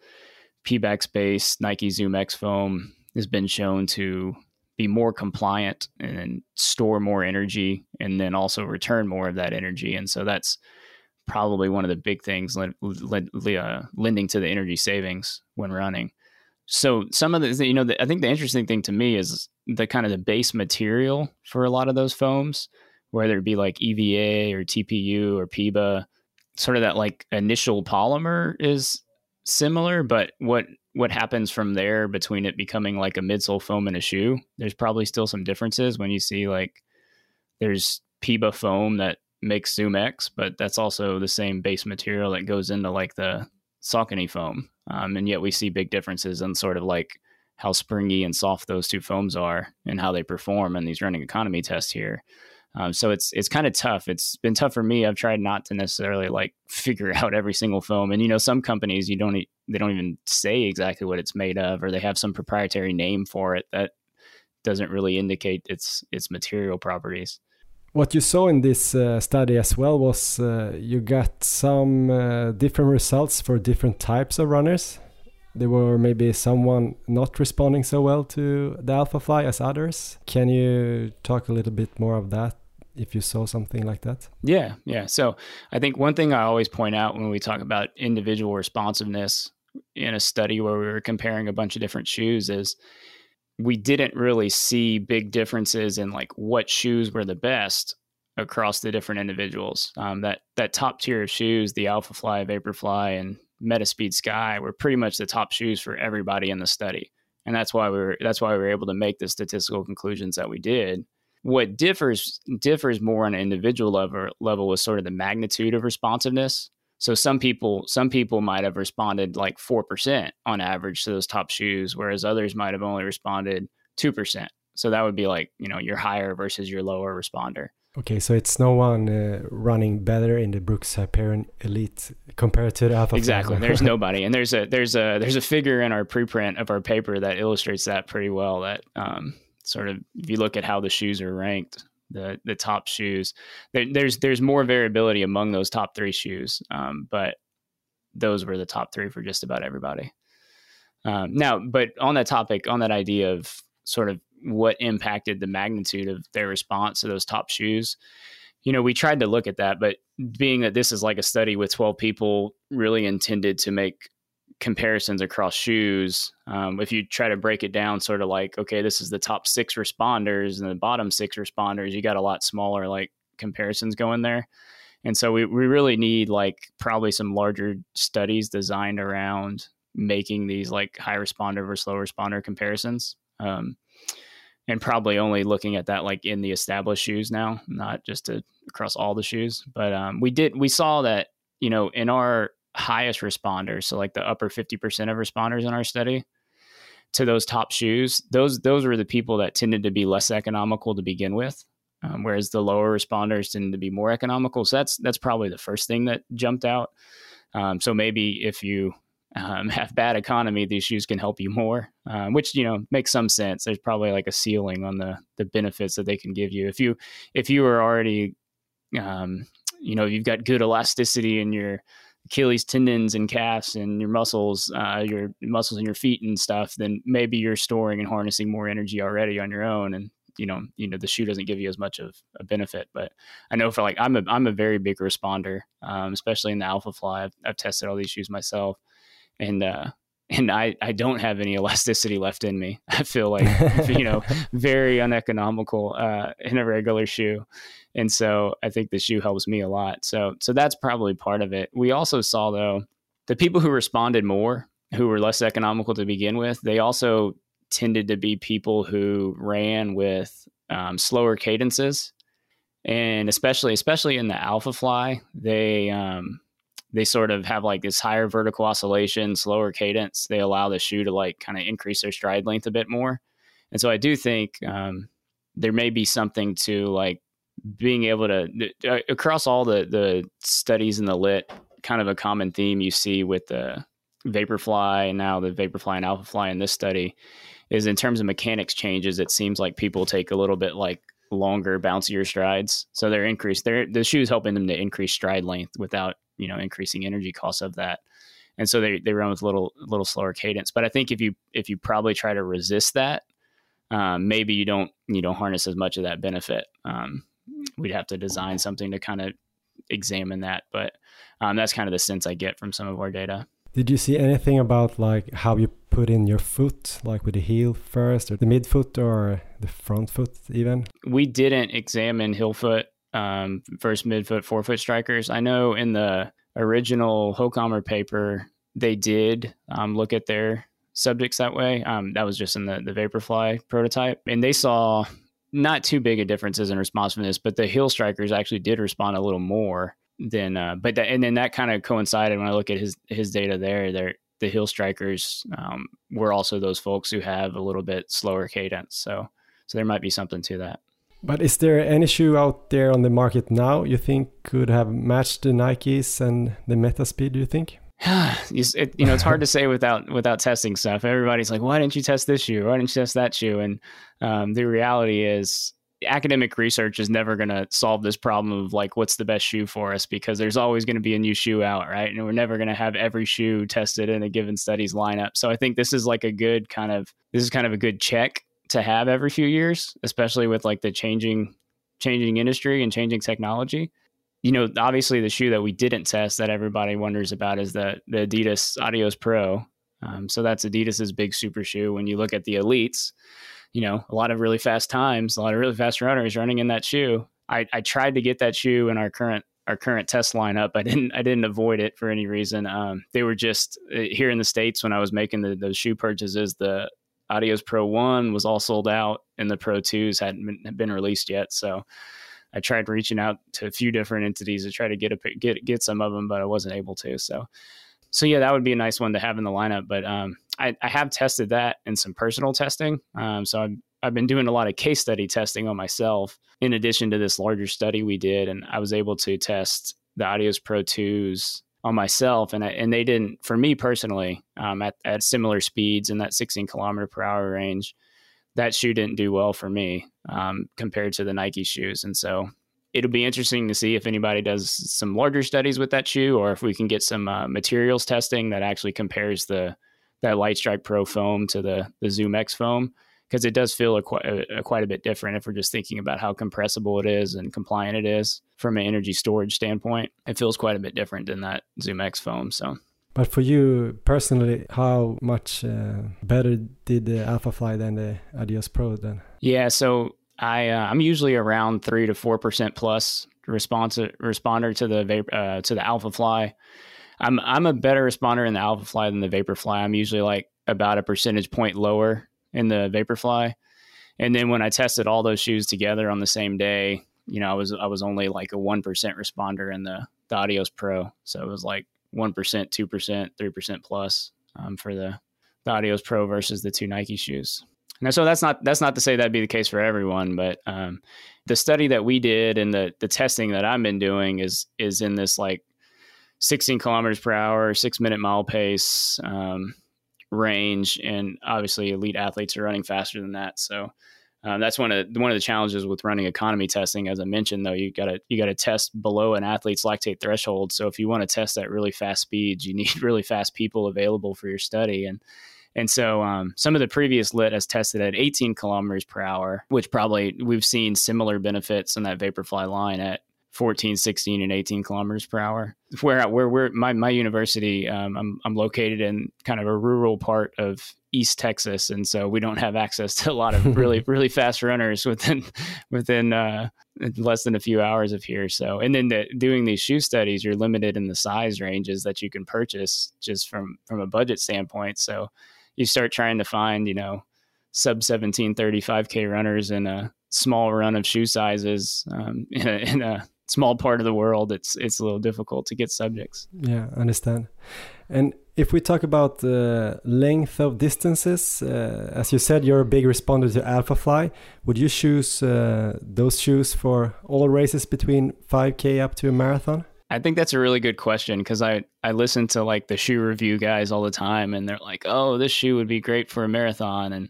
Pebax base Nike Zoom X foam, has been shown to be more compliant and store more energy, and then also return more of that energy. And so that's probably one of the big things uh, lending to the energy savings when running so some of the you know the, i think the interesting thing to me is the kind of the base material for a lot of those foams whether it be like eva or tpu or PIBA, sort of that like initial polymer is similar but what what happens from there between it becoming like a midsole foam in a shoe there's probably still some differences when you see like there's PIBA foam that makes zoom x but that's also the same base material that goes into like the saucony foam. Um, and yet we see big differences in sort of like how springy and soft those two foams are and how they perform in these running economy tests here. Um, so it's it's kind of tough. It's been tough for me. I've tried not to necessarily like figure out every single foam. And you know, some companies you don't they don't even say exactly what it's made of, or they have some proprietary name for it that doesn't really indicate its its material properties what you saw in this uh, study as well was uh, you got some uh, different results for different types of runners. There were maybe someone not responding so well to the alpha fly as others. Can you talk a little bit more of that if you saw something like that? Yeah, yeah. So I think one thing I always point out when we talk about individual responsiveness in a study where we were comparing a bunch of different shoes is we didn't really see big differences in like what shoes were the best across the different individuals. Um, that that top tier of shoes, the Alphafly, Vaporfly, and Metaspeed Sky, were pretty much the top shoes for everybody in the study, and that's why we were that's why we were able to make the statistical conclusions that we did. What differs differs more on an individual level level was sort of the magnitude of responsiveness. So some people some people might have responded like four percent on average to those top shoes, whereas others might have only responded two percent. So that would be like you know your higher versus your lower responder. Okay, so it's no one uh, running better in the Brooks Hyperion Elite compared to the Alpha. Exactly. there's nobody, and there's a there's a there's a figure in our preprint of our paper that illustrates that pretty well. That um, sort of if you look at how the shoes are ranked, the the top shoes, there, there's there's more variability among those top three shoes, um, but those were the top three for just about everybody. Um, now, but on that topic, on that idea of sort of what impacted the magnitude of their response to those top shoes. You know, we tried to look at that, but being that this is like a study with 12 people really intended to make comparisons across shoes. Um, if you try to break it down, sort of like, okay, this is the top six responders and the bottom six responders, you got a lot smaller like comparisons going there. And so we, we really need like probably some larger studies designed around making these like high responder versus low responder comparisons. Um, and probably only looking at that like in the established shoes now, not just to, across all the shoes. But um, we did we saw that you know in our highest responders, so like the upper fifty percent of responders in our study to those top shoes, those those were the people that tended to be less economical to begin with. Um, whereas the lower responders tended to be more economical. So that's that's probably the first thing that jumped out. Um, so maybe if you um, have bad economy, these shoes can help you more, um, which you know makes some sense. There's probably like a ceiling on the the benefits that they can give you. If you if you are already, um, you know, you've got good elasticity in your Achilles tendons and calves and your muscles, uh, your muscles in your feet and stuff, then maybe you're storing and harnessing more energy already on your own, and you know, you know, the shoe doesn't give you as much of a benefit. But I know for like I'm a I'm a very big responder, um, especially in the Alphafly. I've, I've tested all these shoes myself and uh, and I, I don't have any elasticity left in me. I feel like, you know, very uneconomical uh, in a regular shoe. And so I think the shoe helps me a lot. So, so that's probably part of it. We also saw though, the people who responded more, who were less economical to begin with, they also tended to be people who ran with um, slower cadences. And especially, especially in the alpha fly, they, um, they sort of have like this higher vertical oscillation, slower cadence. They allow the shoe to like kind of increase their stride length a bit more. And so I do think um, there may be something to like being able to uh, across all the the studies in the lit, kind of a common theme you see with the Vaporfly and now the Vaporfly and Alphafly in this study is in terms of mechanics changes. It seems like people take a little bit like longer, bouncier strides, so they're increased. They're the shoes helping them to increase stride length without you know increasing energy costs of that. And so they, they run with a little little slower cadence. But i think if you if you probably try to resist that um, maybe you don't you don't harness as much of that benefit. Um, we'd have to design something to kind of examine that. But um, that's kind of the sense i get from some of our data. Did you see anything about like how you put in your foot like with the heel first or the midfoot or the front foot even? We didn't examine heel foot um, versus midfoot, forefoot strikers. I know in the original Hochhammer paper, they did um, look at their subjects that way. Um, that was just in the, the Vaporfly prototype. And they saw not too big of differences in responsiveness, but the heel strikers actually did respond a little more than, uh, but that, and then that kind of coincided when I look at his, his data there, there, the heel strikers um, were also those folks who have a little bit slower cadence. So, so there might be something to that. But is there any shoe out there on the market now you think could have matched the Nikes and the Metaspeed? Do you think? it, you know, it's hard to say without without testing stuff. Everybody's like, "Why didn't you test this shoe? Why didn't you test that shoe?" And um, the reality is, academic research is never going to solve this problem of like what's the best shoe for us because there's always going to be a new shoe out, right? And we're never going to have every shoe tested in a given study's lineup. So I think this is like a good kind of this is kind of a good check to have every few years, especially with like the changing changing industry and changing technology. You know, obviously the shoe that we didn't test that everybody wonders about is the the Adidas Adios Pro. Um, so that's Adidas's big super shoe. When you look at the elites, you know, a lot of really fast times, a lot of really fast runners running in that shoe. I, I tried to get that shoe in our current our current test lineup. I didn't I didn't avoid it for any reason. Um, they were just uh, here in the states when I was making the, those shoe purchases. The Adios Pro One was all sold out, and the Pro Twos hadn't been, been released yet. So I tried reaching out to a few different entities to try to get a get get some of them, but I wasn't able to. So so yeah, that would be a nice one to have in the lineup. But um, I, I have tested that in some personal testing. Um, so I've, I've been doing a lot of case study testing on myself in addition to this larger study we did, and I was able to test the Audios Pro 2s on myself, and I, and they didn't for me personally um, at at similar speeds in that 16 kilometer per hour range. That shoe didn't do well for me um, compared to the Nike shoes, and so it'll be interesting to see if anybody does some larger studies with that shoe or if we can get some uh, materials testing that actually compares the that Lightstrike Pro foam to the the Zoom X foam because it does feel a, a, a, quite a bit different if we're just thinking about how compressible it is and compliant it is from an energy storage standpoint. It feels quite a bit different than that Zoom X foam. So. But for you personally, how much uh, better did the Alphafly than the Adios Pro then? Yeah, so I uh, I'm usually around three to four percent plus response responder to the uh, to the Alphafly. I'm I'm a better responder in the Alphafly than the Vaporfly. I'm usually like about a percentage point lower in the Vaporfly. And then when I tested all those shoes together on the same day, you know, I was I was only like a one percent responder in the the Adios Pro. So it was like one percent, two percent, three percent plus um, for the the Adios Pro versus the two Nike shoes. Now, so that's not that's not to say that'd be the case for everyone, but um, the study that we did and the the testing that I've been doing is is in this like 16 kilometers per hour, six minute mile pace um, range, and obviously elite athletes are running faster than that. So um, that's one of the, one of the challenges with running economy testing. As I mentioned, though, you got to you got to test below an athlete's lactate threshold. So if you want to test at really fast speeds, you need really fast people available for your study and and so um, some of the previous lit has tested at 18 kilometers per hour, which probably we've seen similar benefits in that Vaporfly line at 14, 16, and 18 kilometers per hour. Where where we're my my university, um, I'm I'm located in kind of a rural part of East Texas, and so we don't have access to a lot of really really fast runners within within uh, less than a few hours of here. So, and then the, doing these shoe studies, you're limited in the size ranges that you can purchase just from from a budget standpoint. So you start trying to find, you know, sub 1735k runners in a small run of shoe sizes um, in, a, in a small part of the world, it's it's a little difficult to get subjects. Yeah, I understand. And if we talk about the length of distances, uh, as you said, you're a big responder to Alphafly. Would you choose uh, those shoes for all races between 5K up to a marathon? I think that's a really good question because I, I listen to like the shoe review guys all the time and they're like, oh, this shoe would be great for a marathon. And,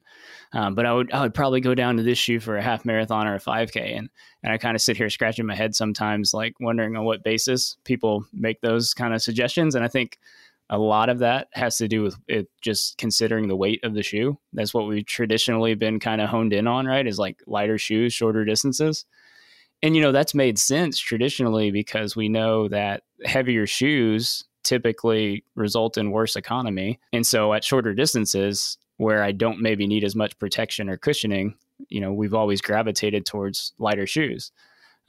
um, but I would, I would probably go down to this shoe for a half marathon or a 5K. And, and I kind of sit here scratching my head sometimes, like wondering on what basis people make those kind of suggestions. And I think a lot of that has to do with it just considering the weight of the shoe. That's what we've traditionally been kind of honed in on, right? Is like lighter shoes, shorter distances and you know that's made sense traditionally because we know that heavier shoes typically result in worse economy. And so at shorter distances where i don't maybe need as much protection or cushioning you know we've always gravitated towards lighter shoes.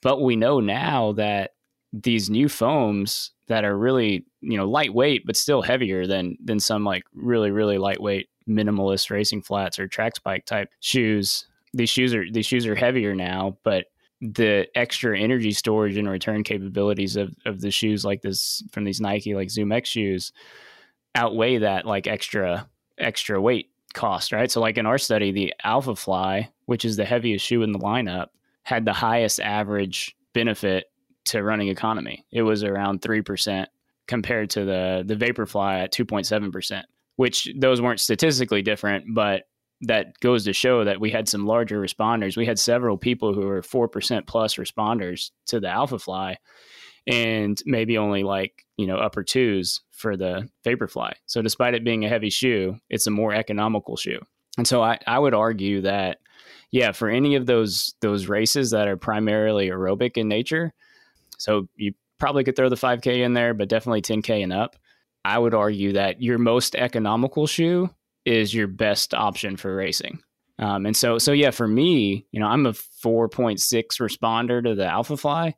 But we know now that these new foams that are really you know lightweight but still heavier than than some like really really lightweight minimalist racing flats or track spike type shoes these shoes are these shoes are heavier now but the extra energy storage and return capabilities of, of the shoes like this from these Nike like Zoom X shoes outweigh that like extra extra weight cost, right? So like in our study, the Alpha Fly, which is the heaviest shoe in the lineup, had the highest average benefit to running economy. It was around three percent compared to the the Vaporfly at two point seven percent, which those weren't statistically different, but that goes to show that we had some larger responders. We had several people who were 4% plus responders to the alpha fly and maybe only like, you know, upper twos for the vapor fly. So despite it being a heavy shoe, it's a more economical shoe. And so I, I would argue that yeah, for any of those those races that are primarily aerobic in nature, so you probably could throw the 5K in there, but definitely 10K and up. I would argue that your most economical shoe is your best option for racing. Um, and so, so yeah, for me, you know, I'm a 4.6 responder to the Alphafly.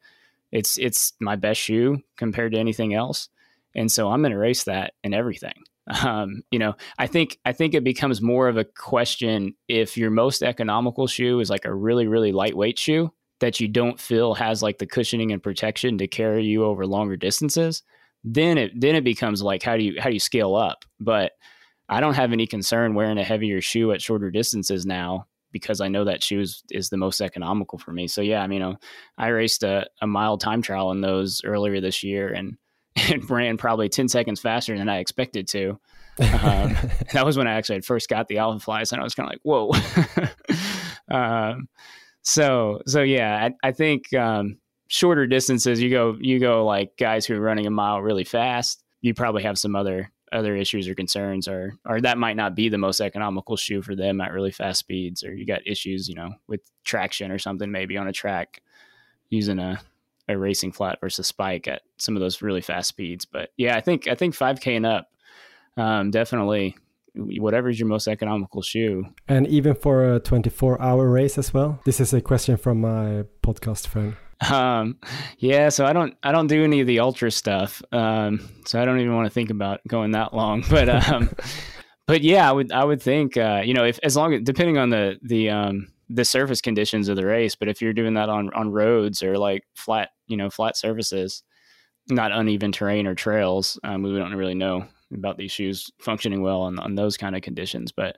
It's it's my best shoe compared to anything else, and so I'm going to race that in everything. Um, you know, I think I think it becomes more of a question if your most economical shoe is like a really really lightweight shoe that you don't feel has like the cushioning and protection to carry you over longer distances. Then it then it becomes like how do you how do you scale up? But I don't have any concern wearing a heavier shoe at shorter distances now because I know that shoe is, is the most economical for me. So yeah, I mean, I raced a, a mile time trial in those earlier this year and, and ran probably 10 seconds faster than I expected to. Um, that was when I actually first got the Alphaflies and I was kind of like, whoa. um, so, so yeah, I, I think, um, shorter distances, you go, you go like guys who are running a mile really fast, you probably have some other other issues or concerns or or that might not be the most economical shoe for them at really fast speeds or you got issues you know with traction or something maybe on a track using a a racing flat versus spike at some of those really fast speeds. But yeah i think i think 5k and up um, definitely whatever's your most economical shoe. And even for a 24 hour race as well this is a question from my podcast friend um, yeah, so I don't I don't do any of the ultra stuff. Um, so I don't even want to think about going that long. But um, but yeah, I would I would think uh, you know if as long as depending on the the um the surface conditions of the race, but if you're doing that on on roads or like flat you know flat surfaces, not uneven terrain or trails, um, we don't really know about these shoes functioning well on, on those kind of conditions. But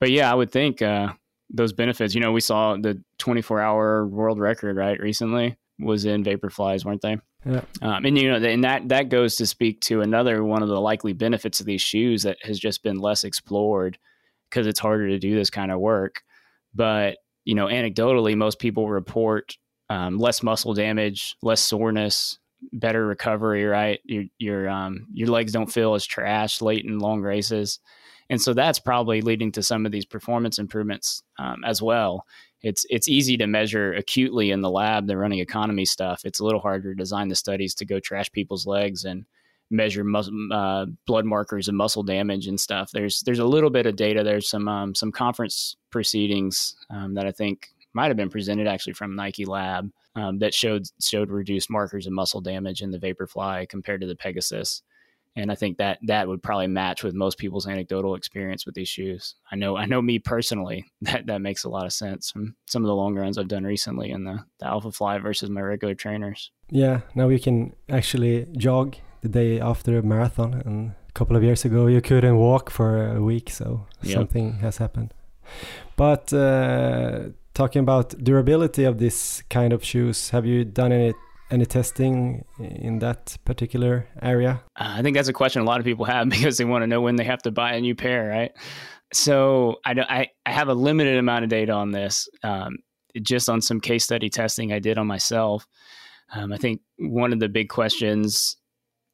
but yeah, I would think uh, those benefits. You know, we saw the 24 hour world record right recently was in Vaporflies, weren't they? Yeah. Um, and you know, and that that goes to speak to another one of the likely benefits of these shoes that has just been less explored because it's harder to do this kind of work. But you know, anecdotally, most people report um, less muscle damage, less soreness, better recovery. Right, your your um, your legs don't feel as trash late in long races, and so that's probably leading to some of these performance improvements um, as well it's it's easy to measure acutely in the lab the running economy stuff. It's a little harder to design the studies to go trash people's legs and measure mus- uh, blood markers and muscle damage and stuff. There's there's a little bit of data. There's some um, some conference proceedings um, that I think might have been presented actually from Nike Lab um, that showed showed reduced markers of muscle damage in the Vaporfly compared to the Pegasus and I think that that would probably match with most people's anecdotal experience with these shoes. I know I know me personally that that makes a lot of sense from some of the long runs I've done recently in the, the Alphafly versus my regular trainers. Yeah, now you can actually jog the day after a marathon, and a couple of years ago you couldn't walk for a week, so yep. something has happened. But uh, talking about durability of this kind of shoes, have you done any any testing in that particular area? Uh, I think that's a question a lot of people have because they want to know when they have to buy a new pair, right? So I, I, I have a limited amount of data on this, um, just on some case study testing I did on myself. Um, I think one of the big questions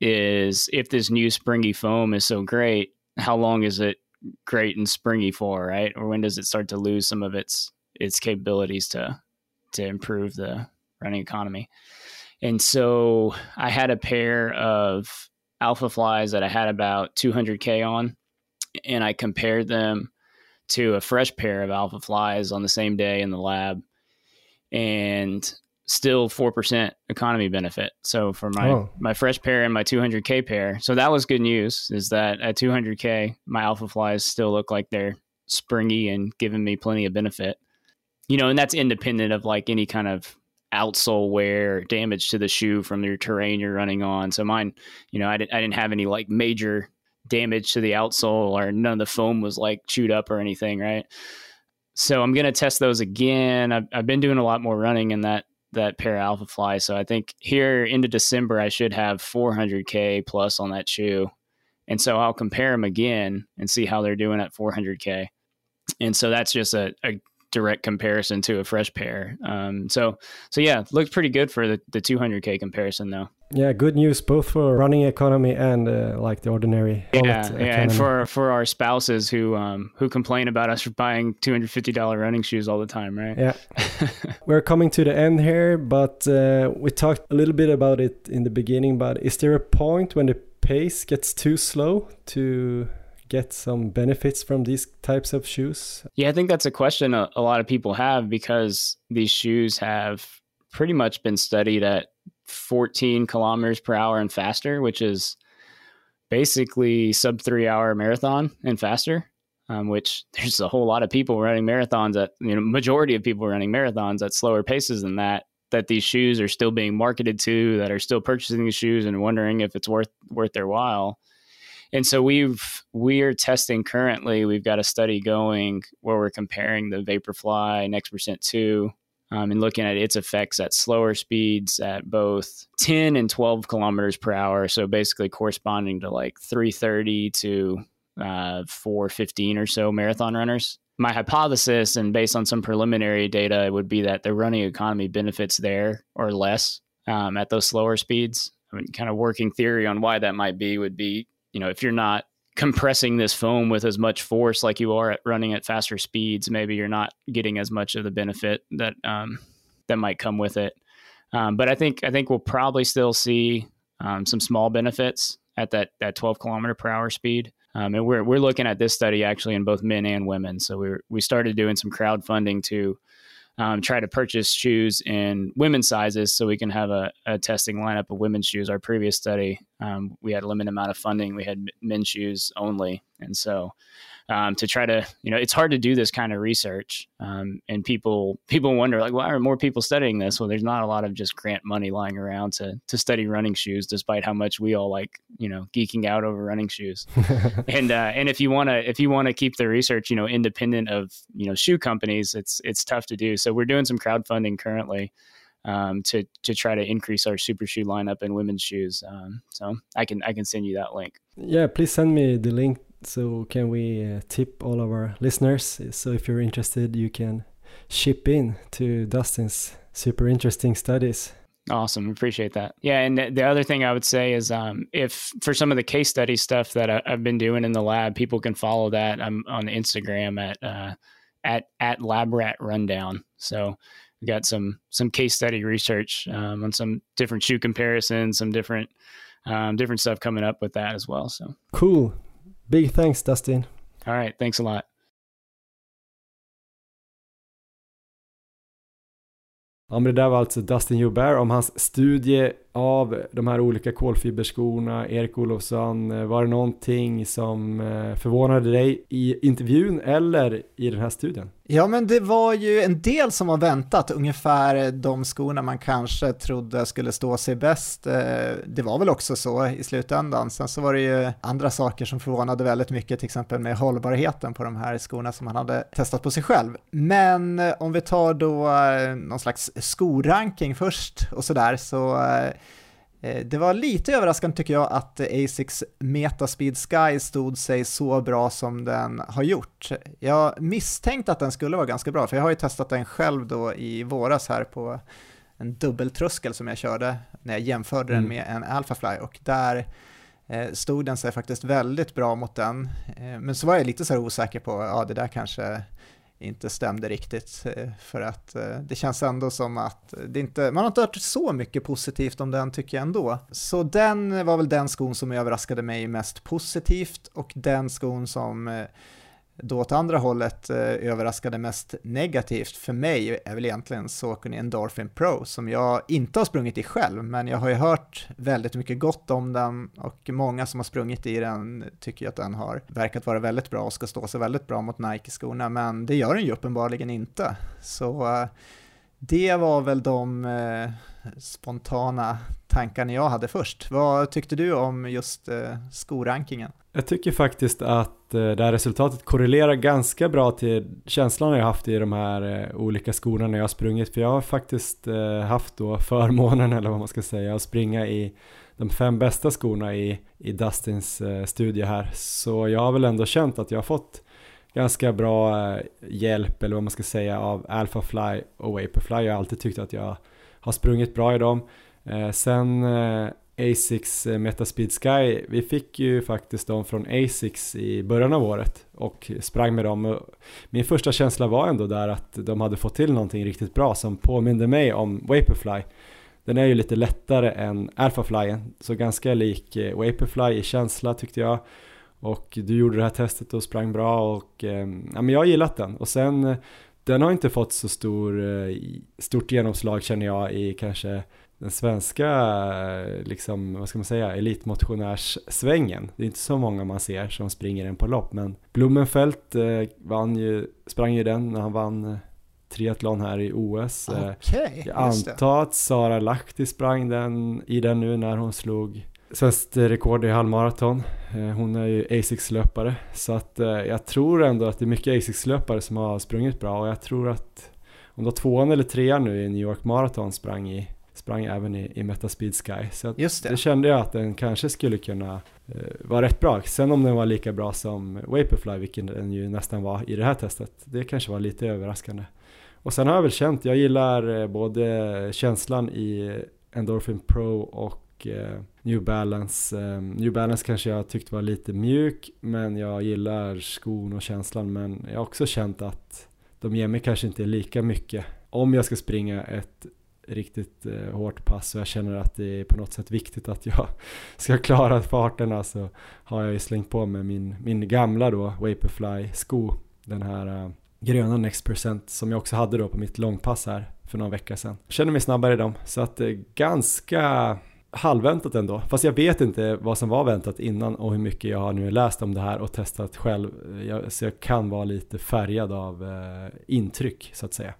is if this new springy foam is so great, how long is it great and springy for, right? Or when does it start to lose some of its its capabilities to to improve the running economy? And so I had a pair of alpha flies that I had about 200K on, and I compared them to a fresh pair of alpha flies on the same day in the lab, and still 4% economy benefit. So for my, oh. my fresh pair and my 200K pair. So that was good news is that at 200K, my alpha flies still look like they're springy and giving me plenty of benefit. You know, and that's independent of like any kind of outsole wear, damage to the shoe from your terrain you're running on. So mine, you know, I didn't I didn't have any like major damage to the outsole or none of the foam was like chewed up or anything, right? So I'm gonna test those again. I've, I've been doing a lot more running in that that pair of Alphafly. So I think here into December I should have 400k plus on that shoe, and so I'll compare them again and see how they're doing at 400k. And so that's just a, a direct comparison to a fresh pair. Um, so so yeah, looked pretty good for the, the 200k comparison though. Yeah, good news both for running economy and uh, like the ordinary. Yeah, yeah, and for for our spouses who um who complain about us buying two hundred fifty dollar running shoes all the time, right? Yeah, we're coming to the end here, but uh, we talked a little bit about it in the beginning. But is there a point when the pace gets too slow to get some benefits from these types of shoes? Yeah, I think that's a question a, a lot of people have because these shoes have pretty much been studied at 14 kilometers per hour and faster, which is basically sub three hour marathon and faster. Um, which there's a whole lot of people running marathons at you know majority of people running marathons at slower paces than that that these shoes are still being marketed to that are still purchasing these shoes and wondering if it's worth worth their while and so we've we're testing currently we've got a study going where we're comparing the vaporfly next percent 2 um, and looking at its effects at slower speeds at both 10 and 12 kilometers per hour. So basically corresponding to like 330 to uh, 415 or so marathon runners. My hypothesis, and based on some preliminary data, would be that the running economy benefits there or less um, at those slower speeds. I mean, kind of working theory on why that might be would be, you know, if you're not compressing this foam with as much force like you are at running at faster speeds, maybe you're not getting as much of the benefit that um, that might come with it. Um, but I think I think we'll probably still see um, some small benefits at that that 12 kilometer per hour speed. Um, and we're we're looking at this study actually in both men and women. So we we started doing some crowdfunding to um, try to purchase shoes in women's sizes so we can have a, a testing lineup of women's shoes. Our previous study, um, we had a limited amount of funding. We had men's shoes only. And so um, to try to, you know, it's hard to do this kind of research. Um, and people people wonder, like, why are more people studying this? Well, there's not a lot of just grant money lying around to to study running shoes, despite how much we all like, you know, geeking out over running shoes. and uh, and if you want to if you want to keep the research, you know, independent of you know shoe companies, it's it's tough to do. So we're doing some crowdfunding currently. Um, to to try to increase our super shoe lineup in women's shoes. Um, so I can I can send you that link. Yeah, please send me the link so can we uh, tip all of our listeners? So if you're interested, you can ship in to Dustin's super interesting studies. Awesome, appreciate that. Yeah, and the other thing I would say is, um, if for some of the case study stuff that I, have been doing in the lab, people can follow that. I'm on Instagram at uh, at at LabRat Rundown. So we got some some case study research um, on some different shoe comparisons, some different um, different stuff coming up with that as well. So cool. Big thanks Dustin. All right, thanks a lot. Ja, men det där var alltså Dustin Joubert om hans studie av de här olika kolfiberskorna. Erik Olofsson, eh, var det någonting som eh, förvånade dig i intervjun eller i den här studien? Ja, men det var ju en del som var väntat, ungefär eh, de skorna man kanske trodde skulle stå sig bäst. Det var väl också så i slutändan. Sen så var det ju andra saker som förvånade väldigt mycket, till exempel med hållbarheten på de här skorna som man hade testat på sig själv. Men om vi tar då någon slags skoranking först och sådär, så Eh, det var lite överraskande tycker jag att Asics Metaspeed Sky stod sig så bra som den har gjort. Jag misstänkte att den skulle vara ganska bra, för jag har ju testat den själv då i våras här på en dubbeltröskel som jag körde när jag jämförde mm. den med en Alphafly och där eh, stod den sig faktiskt väldigt bra mot den. Eh, men så var jag lite så osäker på, ja det där kanske inte stämde riktigt. Eh, för att eh, det känns ändå som att det inte, man har inte hört så mycket positivt om den tycker jag ändå. Så den var väl den skon som överraskade mig mest positivt och den skon som eh, då åt andra hållet eh, överraskade mest negativt för mig är väl egentligen Saucony Endorphin Pro som jag inte har sprungit i själv, men jag har ju hört väldigt mycket gott om den och många som har sprungit i den tycker att den har verkat vara väldigt bra och ska stå sig väldigt bra mot Nike-skorna, men det gör den ju uppenbarligen inte. Så eh, det var väl de eh, spontana tankarna jag hade först. Vad tyckte du om just eh, skorankingen? Jag tycker faktiskt att Eh, det här resultatet korrelerar ganska bra till känslan jag haft i de här eh, olika skorna när jag har sprungit. För jag har faktiskt eh, haft då förmånen, eller vad man ska säga, att springa i de fem bästa skorna i, i Dustins studie här. Så jag har väl ändå känt att jag har fått ganska bra hjälp eller vad man ska säga av Alphafly och Vaporfly. Jag har alltid tyckt att jag har sprungit bra i dem. Sen Asics eh, Metaspeed Sky, vi fick ju faktiskt dem från Asics i början av året och sprang med dem. Min första känsla var ändå där att de hade fått till någonting riktigt bra som påminde mig om Vaporfly. Den är ju lite lättare än Alphaflyen, så ganska lik eh, Vaporfly i känsla tyckte jag. Och du gjorde det här testet och sprang bra och ehm, ja, men jag har gillat den. Och sen eh, den har inte fått så stor, stort genomslag känner jag i kanske den svenska, liksom, vad ska man säga, elitmotionärssvängen. Det är inte så många man ser som springer den på lopp, men Blumenfelt eh, vann ju, sprang ju den när han vann eh, triathlon här i OS. Eh, okay, Jag antar att Sara Lahti sprang den i den nu när hon slog svenskt rekord i halvmaraton. Eh, hon är ju Asics-löpare, så att jag tror ändå att det är mycket Asics-löpare som har sprungit bra och jag tror att om det var tvåan eller trean nu i New York Marathon sprang i sprang även i, i Metaspeed Sky. Så det. det kände jag att den kanske skulle kunna eh, vara rätt bra. Sen om den var lika bra som Vaporfly, vilken den ju nästan var i det här testet, det kanske var lite överraskande. Och sen har jag väl känt, jag gillar eh, både känslan i Endorphin Pro och eh, New Balance. Eh, New Balance kanske jag tyckte var lite mjuk, men jag gillar skon och känslan. Men jag har också känt att de ger mig kanske inte lika mycket om jag ska springa ett riktigt eh, hårt pass och jag känner att det är på något sätt viktigt att jag ska klara farterna så alltså, har jag ju slängt på mig min, min gamla då Vaporfly sko, den här eh, gröna Next Percent som jag också hade då på mitt långpass här för någon vecka sedan. Jag känner mig snabbare i dem så att det är ganska halvväntat ändå. Fast jag vet inte vad som var väntat innan och hur mycket jag har nu läst om det här och testat själv. Eh, jag, så jag kan vara lite färgad av eh, intryck så att säga.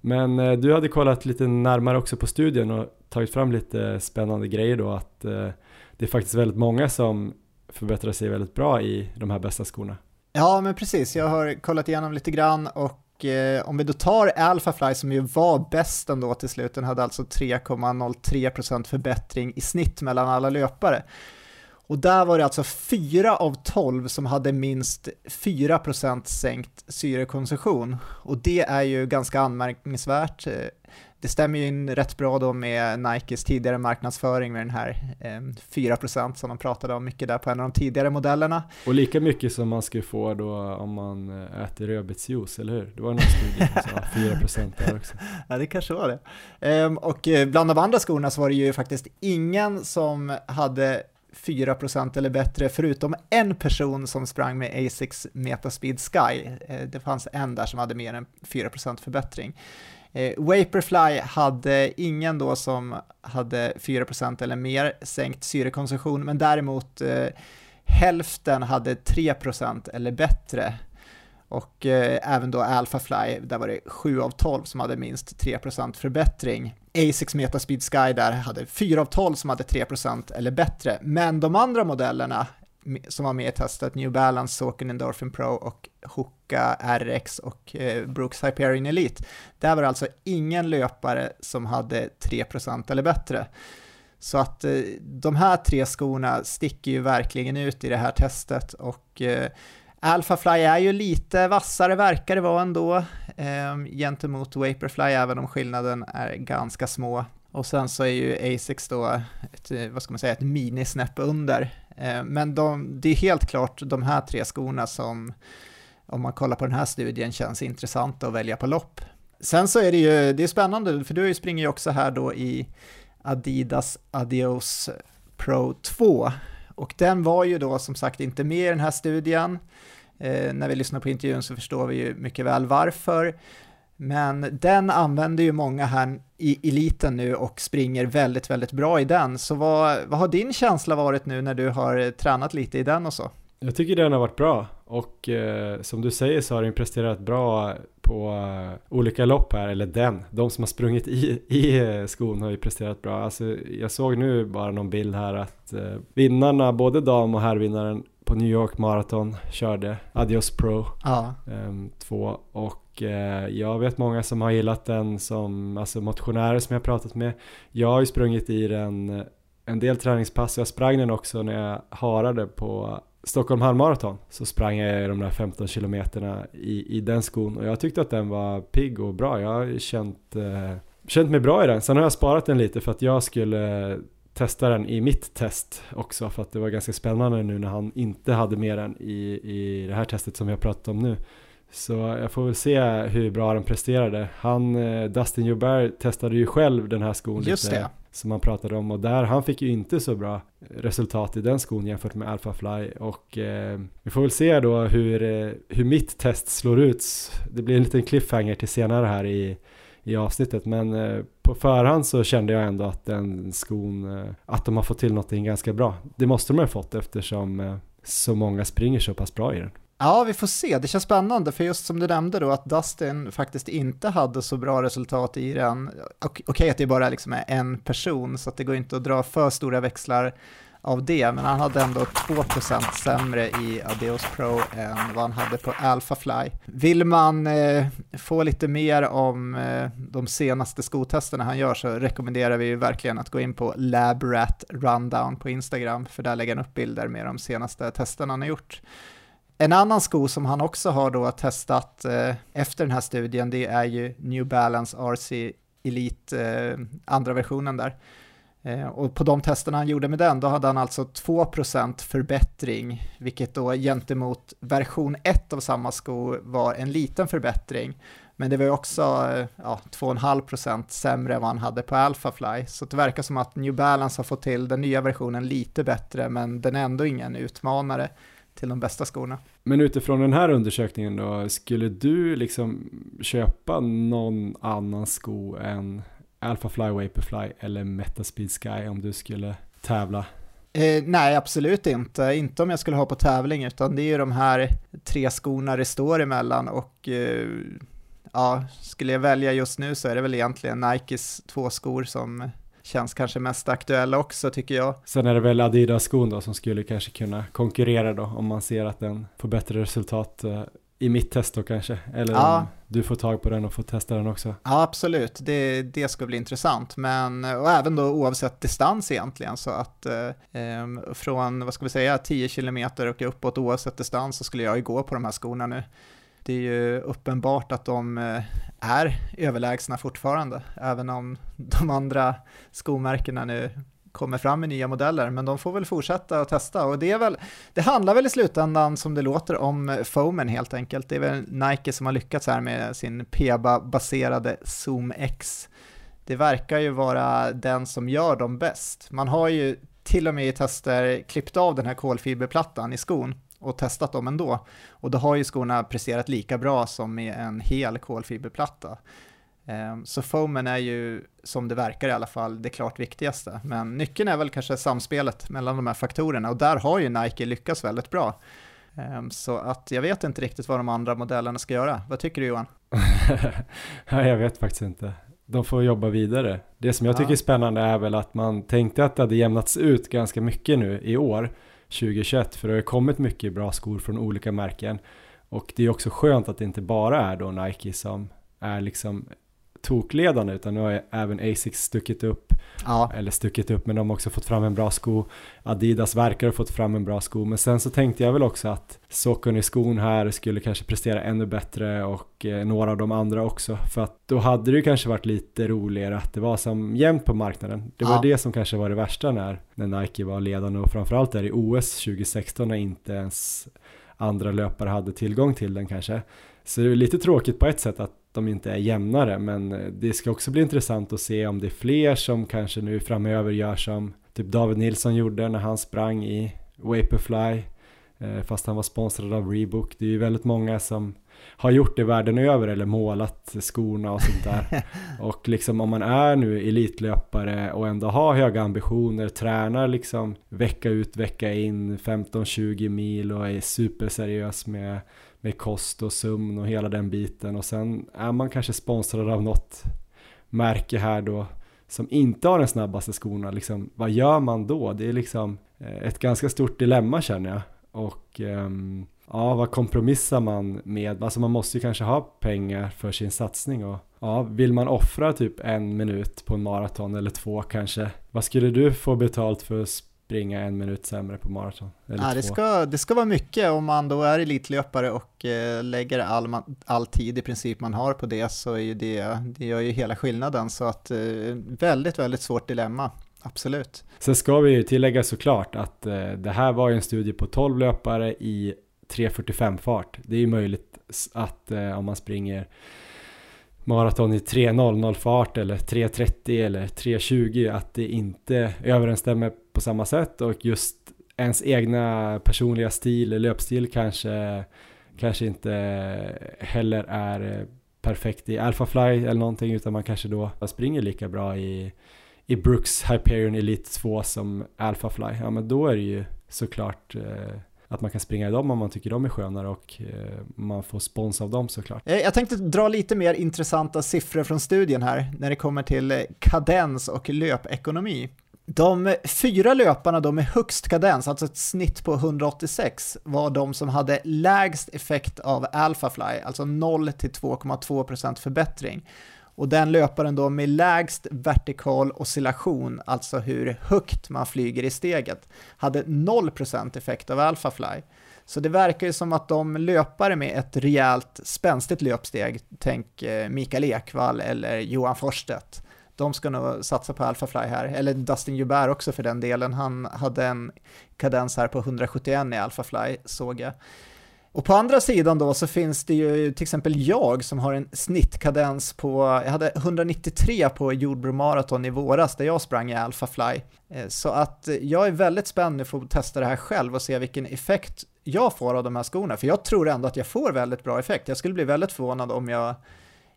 Men eh, du hade kollat lite närmare också på studien och tagit fram lite spännande grejer då att eh, det är faktiskt väldigt många som förbättrar sig väldigt bra i de här bästa skorna. Ja, men precis. Jag har kollat igenom lite grann och eh, om vi då tar Alphafly som ju var bäst ändå till slut, den hade alltså 3,03% förbättring i snitt mellan alla löpare. Och där var det alltså 4 av 12 som hade minst 4% sänkt syrekonsumtion. Och det är ju ganska anmärkningsvärt. Det stämmer ju in rätt bra då med Nikes tidigare marknadsföring med den här 4% eh, som de pratade om mycket där på en av de tidigare modellerna. Och lika mycket som man skulle få då om man eh, äter rödbetsjuice, eller hur? Det var någon studie som sa 4% där också. ja, det kanske var det. Ehm, och eh, bland de andra skorna så var det ju faktiskt ingen som hade 4% eller bättre, förutom en person som sprang med Asics Metaspeed Sky. Eh, det fanns en där som hade mer än 4% förbättring. Eh, Vaporfly hade ingen då som hade 4% eller mer sänkt syrekonsumtion, men däremot eh, hälften hade 3% eller bättre. Och eh, även då Alphafly, där var det 7 av 12 som hade minst 3% förbättring. Asics Metaspeed Sky där hade 4 av 12 som hade 3% eller bättre. Men de andra modellerna som var med i testet, New Balance, Saucony Endorphin Pro och Hoka RX och eh, Brooks Hyperion Elite, där var det alltså ingen löpare som hade 3% eller bättre. Så att eh, de här tre skorna sticker ju verkligen ut i det här testet och eh, Alphafly är ju lite vassare verkar det vara ändå eh, gentemot Vaporfly, även om skillnaden är ganska små. Och sen så är ju Asics då, ett, vad ska man säga, ett minisnäpp under. Eh, men de, det är helt klart de här tre skorna som, om man kollar på den här studien, känns intressanta att välja på lopp. Sen så är det ju, det är spännande, för du springer ju också här då i Adidas Adios Pro 2. Och den var ju då som sagt inte med i den här studien. Eh, när vi lyssnar på intervjun så förstår vi ju mycket väl varför. Men den använder ju många här i eliten nu och springer väldigt, väldigt bra i den. Så vad, vad har din känsla varit nu när du har tränat lite i den och så? Jag tycker den har varit bra och eh, som du säger så har den presterat bra på uh, olika lopp här, eller den, de som har sprungit i, i uh, skon har ju presterat bra. Alltså, jag såg nu bara någon bild här att uh, vinnarna, både dam och herrvinnaren på New York Marathon körde Adios Pro ja. 2 um, och jag vet många som har gillat den som, alltså motionärer som jag pratat med. Jag har ju sprungit i den en del träningspass, jag sprang den också när jag harade på Stockholm halvmaraton så sprang jag de där 15 kilometerna i, i den skon och jag tyckte att den var pigg och bra. Jag har känt, eh, känt mig bra i den. Sen har jag sparat den lite för att jag skulle testa den i mitt test också för att det var ganska spännande nu när han inte hade med den i, i det här testet som vi har pratat om nu. Så jag får väl se hur bra den presterade. Han, eh, Dustin Joubert testade ju själv den här skon Just lite. det. Som han pratade om och där, han fick ju inte så bra resultat i den skon jämfört med Alpha Fly och eh, vi får väl se då hur, eh, hur mitt test slår ut. Det blir en liten cliffhanger till senare här i, i avsnittet men eh, på förhand så kände jag ändå att den skon, eh, att de har fått till någonting ganska bra. Det måste de ha fått eftersom eh, så många springer så pass bra i den. Ja, vi får se. Det känns spännande, för just som du nämnde då, att Dustin faktiskt inte hade så bra resultat i den. Okej okay, att det bara liksom är en person, så att det går inte att dra för stora växlar av det, men han hade ändå 2% sämre i Adeos Pro än vad han hade på Alphafly. Vill man eh, få lite mer om eh, de senaste skotesterna han gör så rekommenderar vi verkligen att gå in på LabRat Rundown på Instagram, för där lägger han upp bilder med de senaste testerna han har gjort. En annan sko som han också har då testat eh, efter den här studien, det är ju New Balance RC Elite, eh, andra versionen där. Eh, och på de testerna han gjorde med den, då hade han alltså 2% förbättring, vilket då gentemot version 1 av samma sko var en liten förbättring. Men det var ju också eh, ja, 2,5% sämre än vad han hade på Alphafly. Så det verkar som att New Balance har fått till den nya versionen lite bättre, men den är ändå ingen utmanare till de bästa skorna. Men utifrån den här undersökningen då, skulle du liksom köpa någon annan sko än Alpha Fly, Vaporfly eller Metaspeed Sky om du skulle tävla? Eh, nej, absolut inte. Inte om jag skulle ha på tävling, utan det är ju de här tre skorna det står emellan och eh, ja, skulle jag välja just nu så är det väl egentligen Nikes två skor som känns kanske mest aktuella också tycker jag. Sen är det väl Adidas-skon då som skulle kanske kunna konkurrera då om man ser att den får bättre resultat eh, i mitt test då kanske, eller ja. om du får tag på den och får testa den också. Ja, absolut, det, det ska bli intressant, men och även då oavsett distans egentligen, så att eh, från, vad ska vi säga, 10 kilometer och uppåt oavsett distans så skulle jag ju gå på de här skorna nu. Det är ju uppenbart att de eh, är överlägsna fortfarande, även om de andra skomärkena nu kommer fram med nya modeller, men de får väl fortsätta att testa och det är väl, det handlar väl i slutändan som det låter om foamen helt enkelt. Det är väl Nike som har lyckats här med sin PEBA-baserade Zoom X. Det verkar ju vara den som gör dem bäst. Man har ju till och med i tester klippt av den här kolfiberplattan i skon och testat dem ändå. Och då har ju skorna presterat lika bra som med en hel kolfiberplatta. Ehm, så foamen är ju, som det verkar i alla fall, det klart viktigaste. Men nyckeln är väl kanske samspelet mellan de här faktorerna och där har ju Nike lyckats väldigt bra. Ehm, så att jag vet inte riktigt vad de andra modellerna ska göra. Vad tycker du Johan? Nej, jag vet faktiskt inte. De får jobba vidare. Det som jag tycker är spännande är väl att man tänkte att det hade jämnats ut ganska mycket nu i år, 2021, för det har kommit mycket bra skor från olika märken. Och det är också skönt att det inte bara är då Nike som är liksom tokledande utan nu har även Asics stuckit upp, ja. eller stuckit upp men de har också fått fram en bra sko. Adidas verkar ha fått fram en bra sko men sen så tänkte jag väl också att Saucony-skon här skulle kanske prestera ännu bättre och eh, några av de andra också för att då hade det ju kanske varit lite roligare att det var som jämnt på marknaden. Det var ja. det som kanske var det värsta när, när Nike var ledande och framförallt där i OS 2016 när inte ens andra löpare hade tillgång till den kanske. Så det är lite tråkigt på ett sätt att de inte är jämnare men eh, det ska också bli intressant att se om det är fler som kanske nu framöver gör som typ David Nilsson gjorde när han sprang i Vaporfly eh, fast han var sponsrad av Reebok. Det är ju väldigt många som har gjort det världen över eller målat skorna och sånt där. och liksom om man är nu elitlöpare och ändå har höga ambitioner, tränar liksom vecka ut vecka in 15-20 mil och är superseriös med med kost och sömn och hela den biten och sen är man kanske sponsrad av något märke här då som inte har den snabbaste skorna, liksom, vad gör man då? Det är liksom eh, ett ganska stort dilemma känner jag. Och um, ja, vad kompromissar man med? Alltså man måste ju kanske ha pengar för sin satsning och ja, vill man offra typ en minut på en maraton eller två kanske? Vad skulle du få betalt för att springa en minut sämre på maraton. Ja, det, ska, det ska vara mycket om man då är elitlöpare och eh, lägger all, all tid i princip man har på det så är det, det gör ju hela skillnaden. Så att eh, väldigt, väldigt svårt dilemma. Absolut. Sen ska vi ju tillägga såklart att eh, det här var ju en studie på 12 löpare i 3.45 fart. Det är ju möjligt att om man springer maraton i 3.00 fart eller 3.30 eller 3.20 att det inte överensstämmer på samma sätt och just ens egna personliga stil, löpstil kanske, kanske inte heller är perfekt i Alphafly eller någonting utan man kanske då springer lika bra i, i Brooks Hyperion Elite 2 som Alphafly. Ja men då är det ju såklart eh, att man kan springa i dem om man tycker de är skönare och eh, man får spons av dem såklart. Eh, jag tänkte dra lite mer intressanta siffror från studien här när det kommer till eh, kadens och löpekonomi. De fyra löparna då med högst kadens, alltså ett snitt på 186, var de som hade lägst effekt av Alphafly, alltså 0 till 2,2% förbättring. Och den löparen då med lägst vertikal oscillation, alltså hur högt man flyger i steget, hade 0% effekt av Alphafly. Så det verkar ju som att de löpare med ett rejält spänstigt löpsteg, tänk eh, Mikael Ekvall eller Johan Forsstedt, de ska nog satsa på Alphafly här, eller Dustin Joubert också för den delen. Han hade en kadens här på 171 i Alphafly, såg jag. Och på andra sidan då så finns det ju till exempel jag som har en snittkadens på, jag hade 193 på Jordbro Marathon i våras där jag sprang i Alphafly. Eh, så att eh, jag är väldigt spänd nu för att testa det här själv och se vilken effekt jag får av de här skorna, för jag tror ändå att jag får väldigt bra effekt. Jag skulle bli väldigt förvånad om jag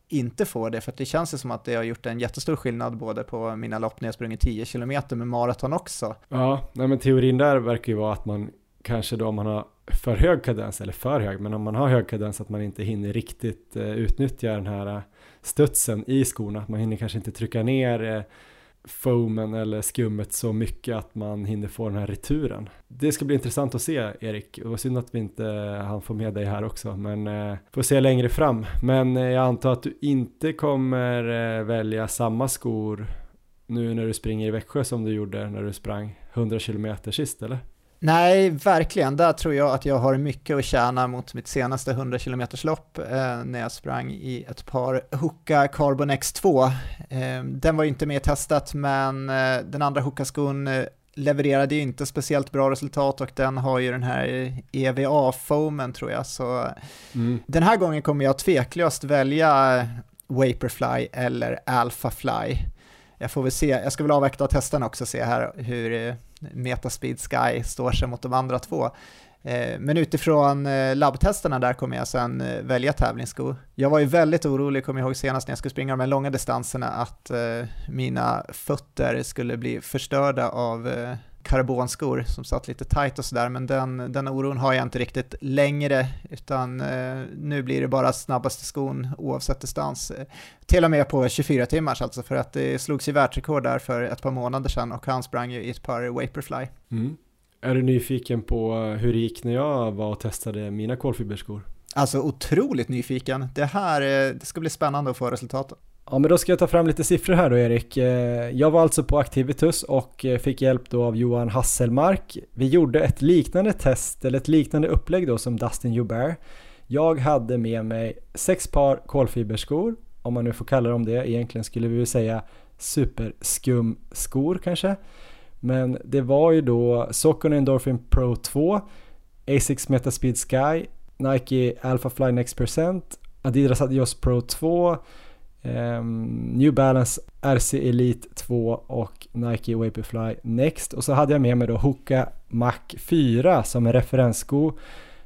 inte får det, för det känns ju som att det har gjort en jättestor skillnad både på mina lopp när jag sprungit 10 km med maraton också. Ja, nej men teorin där verkar ju vara att man kanske då om man har för hög kadens, eller för hög, men om man har hög kadens att man inte hinner riktigt eh, utnyttja den här eh, studsen i skorna. Man hinner kanske inte trycka ner eh, foamen eller skummet så mycket att man hinner få den här returen. Det ska bli intressant att se Erik, och synd att vi inte han får med dig här också, men eh, får se längre fram. Men eh, jag antar att du inte kommer eh, välja samma skor nu när du springer i Växjö som du gjorde när du sprang 100 km sist eller? Nej, verkligen. Där tror jag att jag har mycket att tjäna mot mitt senaste 100 km lopp eh, när jag sprang i ett par Hoka Carbon X2. Eh, den var ju inte med i testet, men eh, den andra Hoka-skon eh, levererade ju inte speciellt bra resultat och den har ju den här EVA-foamen tror jag. Så mm. den här gången kommer jag tveklöst välja Vaporfly eller Alphafly. Jag får väl se, jag ska väl avvakta den också och se här hur eh, Metaspeed Sky står sig mot de andra två. Eh, men utifrån eh, labbtesterna där kommer jag sen eh, välja tävlingssko. Jag var ju väldigt orolig, kommer jag ihåg senast när jag skulle springa de här långa distanserna, att mina fötter skulle bli förstörda av karbonskor som satt lite tight och sådär, men den, den oron har jag inte riktigt längre, utan eh, nu blir det bara snabbaste skon oavsett distans. Till och med på 24 timmars alltså, för att det slogs ju världsrekord där för ett par månader sedan och han sprang ju i ett par Vaporfly. Mm. Är du nyfiken på hur det gick när jag var och testade mina kolfiberskor? Alltså otroligt nyfiken. Det här eh, det ska bli spännande att få resultaten. Ja men då ska jag ta fram lite siffror här då Erik. Eh, jag var alltså på Activitus och eh, fick hjälp då av Johan Hasselmark. Vi gjorde ett liknande test, eller ett liknande upplägg då som Dustin Joubert. Jag hade med mig sex par kolfiberskor, om man nu får kalla dem det. Egentligen skulle vi väl säga superskumskor kanske. Men det var ju då Socon Endorphin Pro 2, Asics Metaspeed Sky, Nike Alpha Fly Next Percent, Adidas Adios Pro 2, New Balance RC Elite 2 och Nike Vaporfly Next och så hade jag med mig då Hoka Mach 4 som en referenssko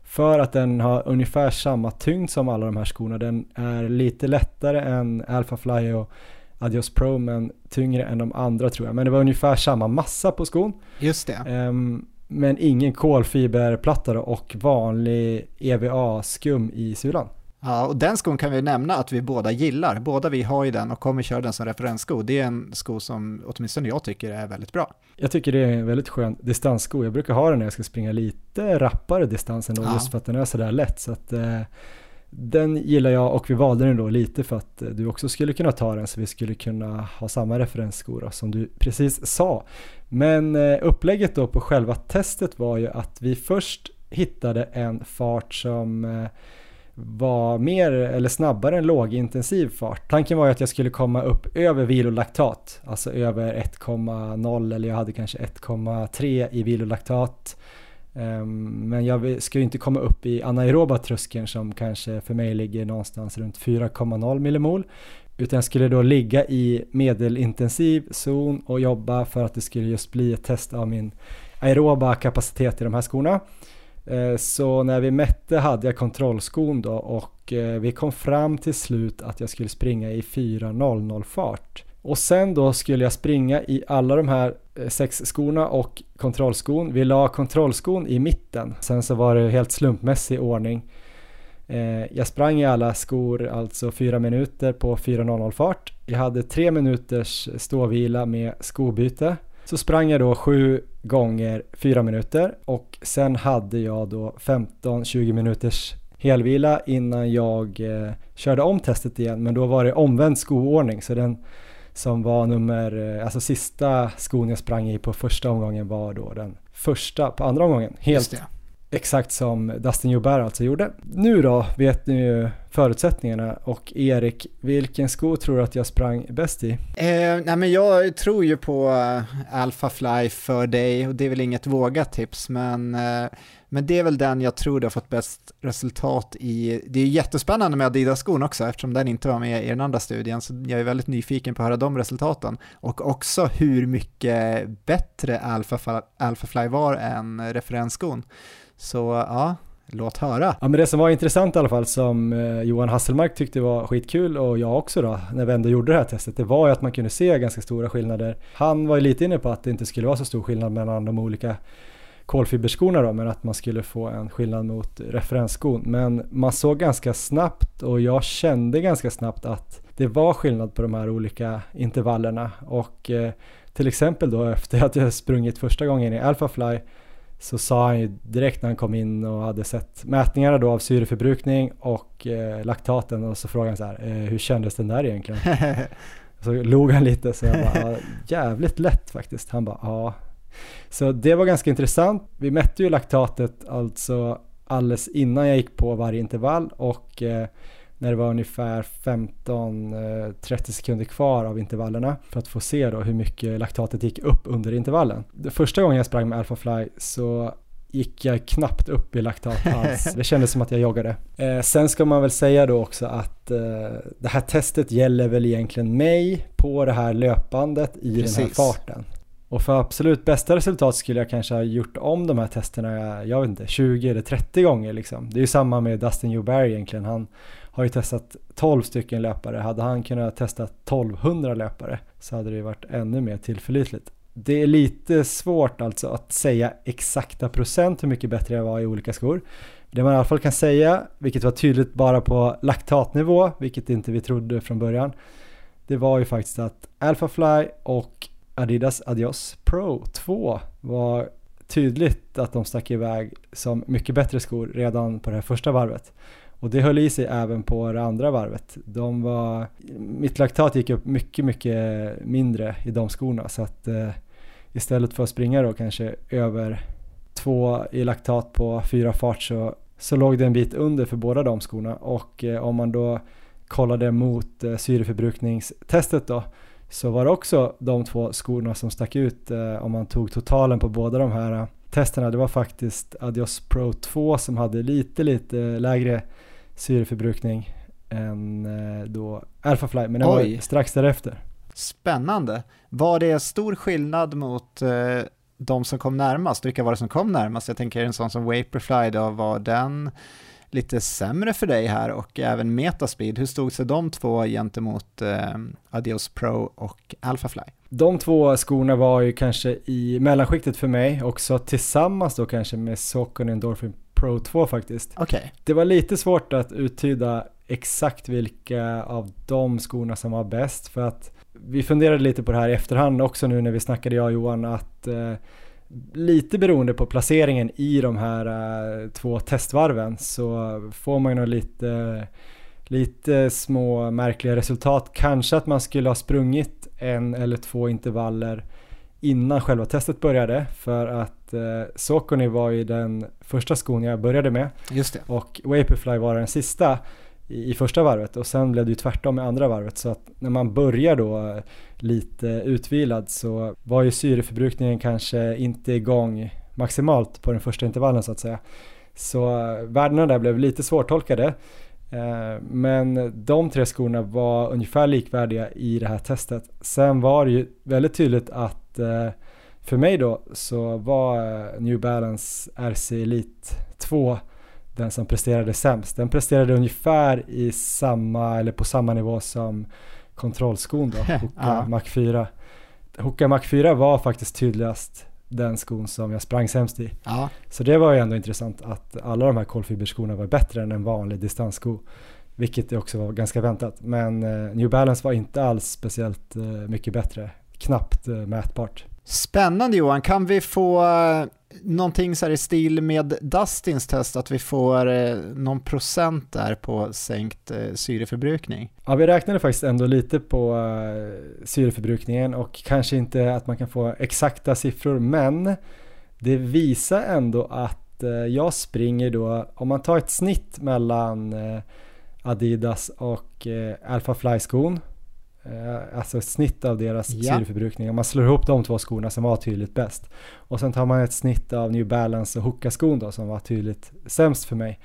för att den har ungefär samma tyngd som alla de här skorna. Den är lite lättare än Alphafly och Adios Pro men tyngre än de andra tror jag. Men det var ungefär samma massa på skon. Just det. Um, men ingen kolfiberplatta och vanlig EVA-skum i sulan. Ja, och den skon kan vi nämna att vi båda gillar. Båda vi har ju den och kommer köra den som referenssko. Det är en sko som åtminstone jag tycker är väldigt bra. Jag tycker det är en väldigt skön distanssko. Jag brukar ha den när jag ska springa lite rappare distans ändå, ja. just för att den är sådär lätt. Så att, eh, Den gillar jag och vi valde den då lite för att eh, du också skulle kunna ta den så vi skulle kunna ha samma referensskor som du precis sa. Men eh, upplägget då på själva testet var ju att vi först hittade en fart som eh, var mer eller snabbare än lågintensiv fart. Tanken var ju att jag skulle komma upp över vilolaktat, alltså över 1,0 eller jag hade kanske 1,3 i vilolaktat. Ehm, men jag ska ju inte komma upp i anaeroba tröskeln som kanske för mig ligger någonstans runt 4,0 millimol. Utan jag skulle då ligga i medelintensiv zon och jobba för att det skulle just bli ett test av min aeroba kapacitet i de här skorna. Eh, så när vi mätte hade jag kontrollskon då och eh, vi kom fram till slut att jag skulle springa i 4.00 fart. Och sen då skulle jag springa i alla de här eh, sex skorna och kontrollskon. Vi la kontrollskon i mitten. Sen så var det helt slumpmässig ordning. Jag sprang i alla skor alltså fyra minuter på 4.00 fart. Jag hade tre minuters ståvila med skobyte så sprang jag då sju gånger fyra minuter. Och sen hade jag då 15-20 minuters helvila innan jag eh, körde om testet igen. Men då var det omvänd skoordning. Så den som var nummer, eh, alltså sista skon jag sprang i på första omgången var då den första på andra omgången. Helt exakt som Dustin Joubert alltså gjorde. Nu då vet ni ju förutsättningarna och Erik, vilken sko tror du att jag sprang bäst i? Eh, nej men jag tror ju på eh, Alpha Fly för dig och det är väl inget vågat tips men, eh, men det är väl den jag tror du har fått bäst resultat i. Det är jättespännande med Adidas-skon också eftersom den inte var med i den andra studien så jag är väldigt nyfiken på att höra de resultaten och också hur mycket bättre Alpha, Alpha Fly var än referensskon. Så ja, låt höra. Ja men det som var intressant i alla fall som eh, Johan Hasselmark tyckte var skitkul och jag också då när vi ändå gjorde det här testet det var ju att man kunde se ganska stora skillnader. Han var ju lite inne på att det inte skulle vara så stor skillnad mellan de olika kolfiberskorna då men att man skulle få en skillnad mot referensskon. Men man såg ganska snabbt och jag kände ganska snabbt att det var skillnad på de här olika intervallerna och eh, till exempel då efter att jag sprungit första gången i Alphafly så sa han ju direkt när han kom in och hade sett mätningarna då av syreförbrukning och eh, laktaten och så frågade han så här, eh, hur kändes den där egentligen? så log han lite så jag bara, ja, jävligt lätt faktiskt. Han bara, ja. Så det var ganska intressant. Vi mätte ju laktatet alltså alldeles innan jag gick på varje intervall och eh, när det var ungefär 15-30 eh, sekunder kvar av intervallerna för att få se då hur mycket laktatet gick upp under intervallen. Första gången jag sprang med Alphafly så gick jag knappt upp i laktat alls. Det kändes som att jag joggade. Eh, sen ska man väl säga då också att eh, det här testet gäller väl egentligen mig på det här löpandet i Precis. den här farten. Och för absolut bästa resultat skulle jag kanske ha gjort om de här testerna, jag vet inte, 20 eller 30 gånger liksom. Det är ju samma med Dustin Joubert egentligen. Han har ju testat 12 stycken löpare. Hade han kunnat testa 1200 löpare så hade det ju varit ännu mer tillförlitligt. Det är lite svårt alltså att säga exakta procent hur mycket bättre jag var i olika skor. Det man i alla fall kan säga, vilket var tydligt bara på laktatnivå, vilket inte vi trodde från början, det var ju faktiskt att Alphafly och Adidas Adios Pro 2 var tydligt att de stack iväg som mycket bättre skor redan på det här första varvet. Och det höll i sig även på det andra varvet. De var, mitt laktat gick upp mycket, mycket mindre i de skorna så att eh, istället för att springa då kanske över två i laktat på fyra fart så, så låg det en bit under för båda de skorna och eh, om man då kollade mot eh, syreförbrukningstestet då så var det också de två skorna som stack ut eh, om man tog totalen på båda de här eh, testerna. Det var faktiskt Adios Pro 2 som hade lite, lite lägre syreförbrukning än eh, då Alphafly, men den Oj. var strax därefter. Spännande. Var det stor skillnad mot eh, de som kom närmast? Vilka var det som kom närmast? Jag tänker en sån som Vaporfly då, var den lite sämre för dig här och även Metaspeed. Hur stod sig de två gentemot eh, Adios Pro och Alphafly? De två skorna var ju kanske i mellanskiktet för mig också tillsammans då kanske med Saucony Endorphin Pro 2 faktiskt. Okay. Det var lite svårt att uttyda exakt vilka av de skorna som var bäst för att vi funderade lite på det här i efterhand också nu när vi snackade jag och Johan att eh, lite beroende på placeringen i de här uh, två testvarven så får man ju nog lite, lite små märkliga resultat. Kanske att man skulle ha sprungit en eller två intervaller innan själva testet började för att eh, Socony var ju den första skon jag började med Just det. och Vaporfly var den sista i, i första varvet och sen blev det ju tvärtom i andra varvet så att när man börjar då eh, lite utvilad så var ju syreförbrukningen kanske inte igång maximalt på den första intervallen så att säga. Så eh, värdena där blev lite svårtolkade men de tre skorna var ungefär likvärdiga i det här testet. Sen var det ju väldigt tydligt att eh, för mig då så var eh, New Balance RC Elite 2 den som presterade sämst. Den presterade ungefär i samma eller på samma nivå som kontrollskon då, Hoka ja. Mach 4. Hoka Mach 4 var faktiskt tydligast den skon som jag sprang sämst i. Ja. Så det var ju ändå intressant att alla de här kolfiberskorna var bättre än en vanlig distanssko. Vilket också var ganska väntat. Men eh, New Balance var inte alls speciellt eh, mycket bättre. Knappt eh, mätbart. Spännande Johan, kan vi få någonting så här i stil med Dustins test, att vi får eh, någon procent där på sänkt eh, syreförbrukning? Ja, vi räknade faktiskt ändå lite på eh, syreförbrukningen och kanske inte att man kan få exakta siffror, men det visar ändå att eh, jag springer då, om man tar ett snitt mellan eh, Adidas och eh, Alpha Fly-skon alltså ett snitt av deras ja. syreförbrukning. Om man slår ihop de två skorna som var tydligt bäst. Och sen tar man ett snitt av New Balance och Hoka-skon då som var tydligt sämst för mig.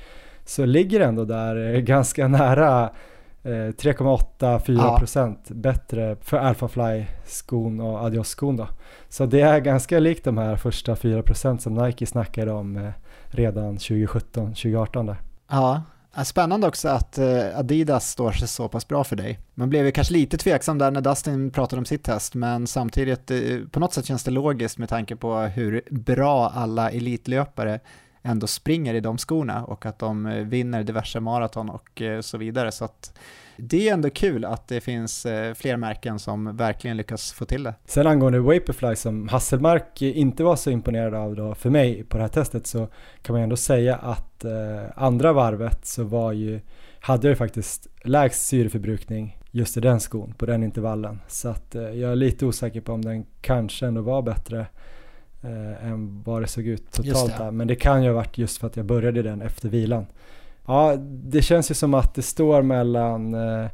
Så ligger ändå där eh, ganska nära 3,8-4% eh, procent ja. bättre för Alphafly-skon och Adios-skon då. Så det är ganska likt de här första 4% som Nike snackade om redan 2017-2018 där. Ja, Spännande också att eh, Adidas står sig så pass bra för dig. Man blev ju kanske lite tveksam där när Dustin pratade om sitt test, men samtidigt eh, på något sätt känns det logiskt med tanke på hur bra alla elitlöpare ändå springer i de skorna och att de eh, vinner diverse maraton och så vidare. Så att det är ändå kul att det finns fler märken som verkligen lyckas få till det. Sen angående Vaporfly som Hasselmark inte var så imponerad av då för mig på det här testet så kan man ändå säga att eh, andra varvet så var ju, hade jag ju faktiskt lägst syreförbrukning just i den skon på den intervallen. Så att eh, jag är lite osäker på om den kanske ändå var bättre eh, än vad det såg ut totalt där. Men det kan ju ha varit just för att jag började den efter vilan. Ja, det känns ju som att det står mellan eh,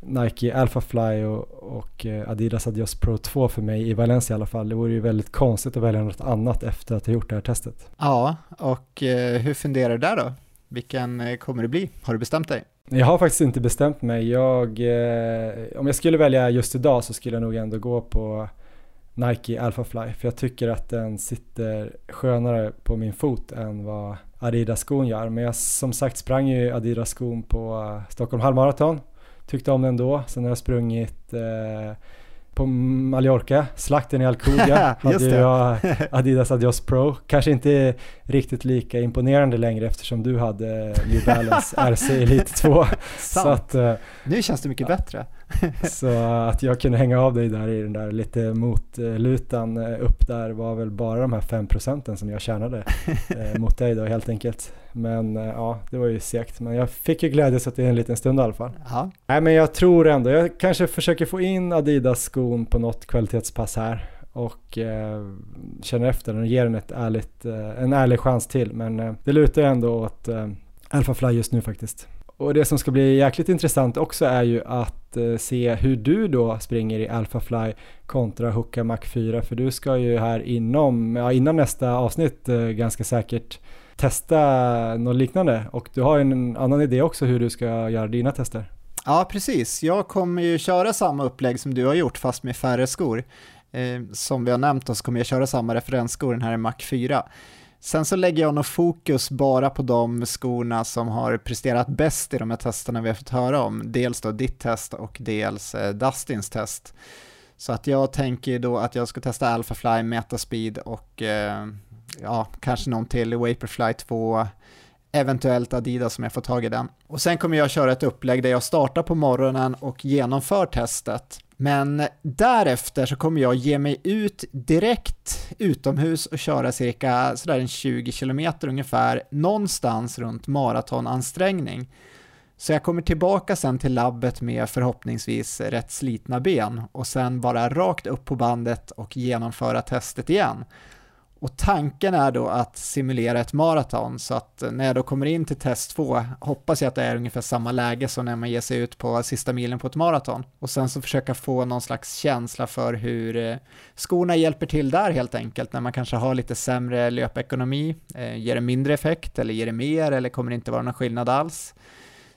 Nike Alphafly och, och eh, Adidas Adios Pro 2 för mig i Valencia i alla fall. Det vore ju väldigt konstigt att välja något annat efter att ha gjort det här testet. Ja, och eh, hur funderar du där då? Vilken eh, kommer det bli? Har du bestämt dig? Jag har faktiskt inte bestämt mig. Jag, om jag skulle välja just idag så skulle jag nog ändå gå på Nike Alphafly för jag tycker att den sitter skönare på min fot än vad Adidas-skon gör. Men jag som sagt sprang ju Adidas-skon på Stockholm halvmaraton tyckte om den då. Sen har jag sprungit eh, på Mallorca, slakten i Alcudia, hade jag Adidas Adios Pro. Kanske inte riktigt lika imponerande längre eftersom du hade New Balance RC Elite 2. Så att, eh, nu känns det mycket bättre. så att jag kunde hänga av dig där i den där lite motlutan eh, upp där var väl bara de här 5 procenten som jag tjänade eh, mot dig då helt enkelt. Men eh, ja, det var ju segt. Men jag fick ju glädjas åt det en liten stund i alla fall. Aha. Nej men jag tror ändå, jag kanske försöker få in Adidas-skon på något kvalitetspass här och eh, känner efter den och ger den ett ärligt, en ärlig chans till. Men det lutar ändå åt eh, Alphafly just nu faktiskt. Och det som ska bli jäkligt intressant också är ju att eh, se hur du då springer i Alphafly kontra Hooka Mac 4 för du ska ju här inom, ja, innan nästa avsnitt eh, ganska säkert testa något liknande och du har en annan idé också hur du ska göra dina tester. Ja, precis. Jag kommer ju köra samma upplägg som du har gjort fast med färre skor. Eh, som vi har nämnt så kommer jag köra samma referensskor den här är Mac 4. Sen så lägger jag nog fokus bara på de skorna som har presterat bäst i de här testerna vi har fått höra om. Dels då ditt test och dels eh, Dustins test. Så att jag tänker då att jag ska testa Alphafly, Metaspeed och eh, ja, kanske någon till Vaporfly 2, eventuellt Adidas om jag får tag i den. Och sen kommer jag köra ett upplägg där jag startar på morgonen och genomför testet men därefter så kommer jag ge mig ut direkt utomhus och köra cirka sådär en 20 km ungefär någonstans runt maratonansträngning. Så jag kommer tillbaka sen till labbet med förhoppningsvis rätt slitna ben och sen bara rakt upp på bandet och genomföra testet igen. Och tanken är då att simulera ett maraton så att eh, när jag då kommer in till test 2 hoppas jag att det är ungefär samma läge som när man ger sig ut på sista milen på ett maraton. Och sen så försöka få någon slags känsla för hur eh, skorna hjälper till där helt enkelt när man kanske har lite sämre löpekonomi. Eh, ger det mindre effekt eller ger det mer eller kommer det inte vara någon skillnad alls?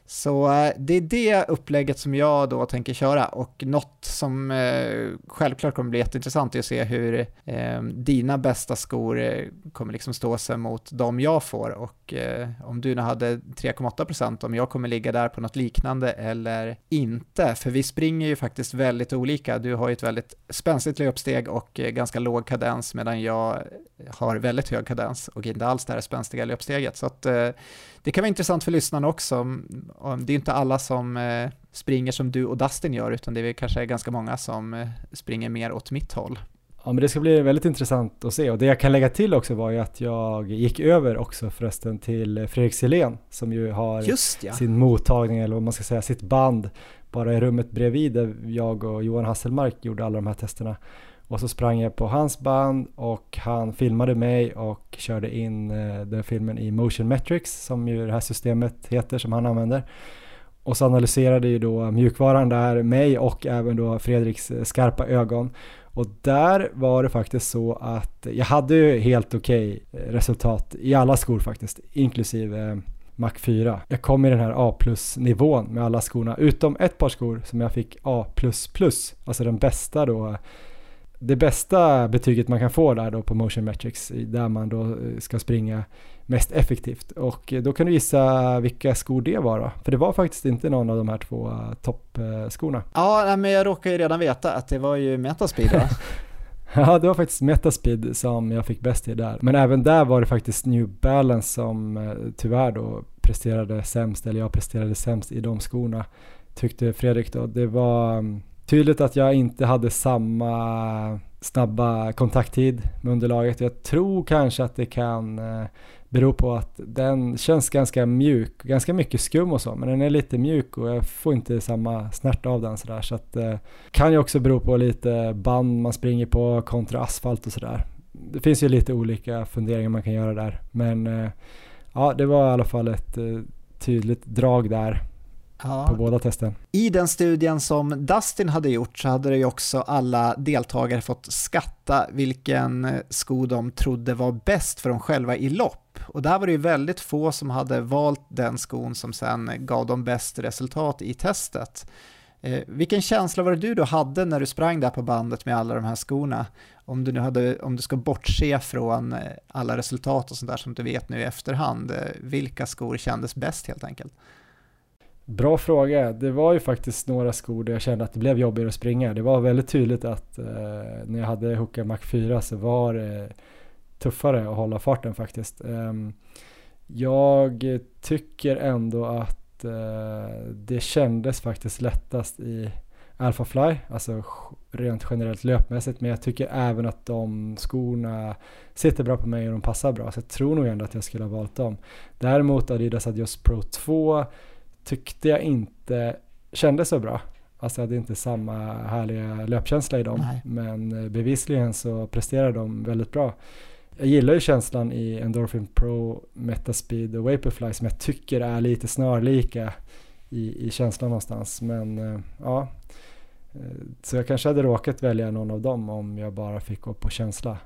Så eh, det är det upplägget som jag då tänker köra och något som eh, självklart kommer bli jätteintressant är att se hur eh, dina bästa skor eh, kommer liksom stå sig mot de jag får och eh, om du nu hade 3,8% om jag kommer ligga där på något liknande eller inte. För vi springer ju faktiskt väldigt olika. Du har ju ett väldigt spänstigt löpsteg och eh, ganska låg kadens medan jag har väldigt hög kadens och inte alls det här spänstiga löpsteget. Så att eh, det kan vara intressant för lyssnarna också. Det är inte alla som eh, springer som du och Dustin gör, utan det är kanske ganska många som eh, springer mer åt mitt håll. Ja men det ska bli väldigt intressant att se och det jag kan lägga till också var ju att jag gick över också förresten till Fredrik Selén som ju har ja. sin mottagning eller vad man ska säga, sitt band bara i rummet bredvid där jag och Johan Hasselmark gjorde alla de här testerna. Och så sprang jag på hans band och han filmade mig och körde in eh, den filmen i Motion Metrics som ju det här systemet heter som han använder. Och så analyserade ju då mjukvaran där mig och även då Fredriks eh, skarpa ögon. Och där var det faktiskt så att jag hade ju helt okej okay resultat i alla skor faktiskt, inklusive eh, Mac 4. Jag kom i den här A plus nivån med alla skorna, utom ett par skor som jag fick A++, alltså den bästa då det bästa betyget man kan få där då på Motion Metrics, där man då eh, ska springa mest effektivt. Och då kan du gissa vilka skor det var då? För det var faktiskt inte någon av de här två uh, toppskorna. Ja, men jag råkar ju redan veta att det var ju Metaspeed va? ja, det var faktiskt Metaspeed som jag fick bäst i där. Men även där var det faktiskt New Balance som tyvärr då presterade sämst, eller jag presterade sämst i de skorna, tyckte Fredrik då. Det var um, Tydligt att jag inte hade samma snabba kontakttid med underlaget. Jag tror kanske att det kan eh, bero på att den känns ganska mjuk, ganska mycket skum och så, men den är lite mjuk och jag får inte samma snärt av den sådär. Så att eh, kan ju också bero på lite band man springer på kontra asfalt och sådär. Det finns ju lite olika funderingar man kan göra där, men eh, ja, det var i alla fall ett tydligt drag där ja. på båda testen. I den studien som Dustin hade gjort så hade det ju också alla deltagare fått skatta vilken sko de trodde var bäst för dem själva i lopp. Och där var det ju väldigt få som hade valt den skon som sen gav dem bäst resultat i testet. Eh, vilken känsla var det du då hade när du sprang där på bandet med alla de här skorna? Om du, nu hade, om du ska bortse från eh, alla resultat och sånt där som du vet nu i efterhand, eh, vilka skor kändes bäst helt enkelt? Bra fråga. Det var ju faktiskt några skor där jag kände att det blev jobbigare att springa. Det var väldigt tydligt att eh, när jag hade Hoka Mac 4 så var det tuffare att hålla farten faktiskt. Eh, jag tycker ändå att eh, det kändes faktiskt lättast i Alpha Fly, alltså rent generellt löpmässigt, men jag tycker även att de skorna sitter bra på mig och de passar bra, så jag tror nog ändå att jag skulle ha valt dem. Däremot Adidas Adios Pro 2 tyckte jag inte kändes så bra. Alltså jag hade inte samma härliga löpkänsla i dem. Nej. Men eh, bevisligen så presterar de väldigt bra. Jag gillar ju känslan i Endorphin Pro, Metaspeed och Vaporfly som jag tycker är lite snarlika i, i känslan någonstans. Men eh, ja, eh, så jag kanske hade råkat välja någon av dem om jag bara fick gå på känsla.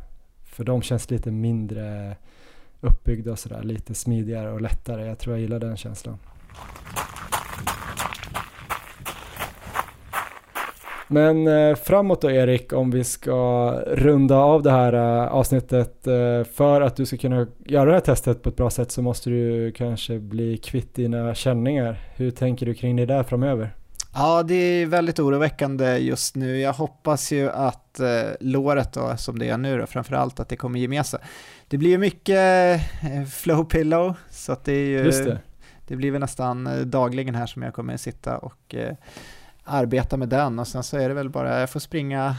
För de känns lite mindre uppbyggda och sådär, lite smidigare och lättare. Jag tror jag gillar den känslan. Men eh, framåt då Erik, om vi ska runda av det här eh, avsnittet. Eh, för att du ska kunna göra det här testet på ett bra sätt så måste du kanske bli kvitt dina känningar. Hur tänker du kring det där framöver? Ja, det är väldigt oroväckande just nu. Jag hoppas ju att eh, låret då, som det är nu då, framförallt att det kommer ge med sig. Det blir ju mycket flow pillow, så att det är ju... Just det det blir väl nästan eh, dagligen här som jag kommer sitta och eh, arbeta med den och sen så är det väl bara, jag får springa,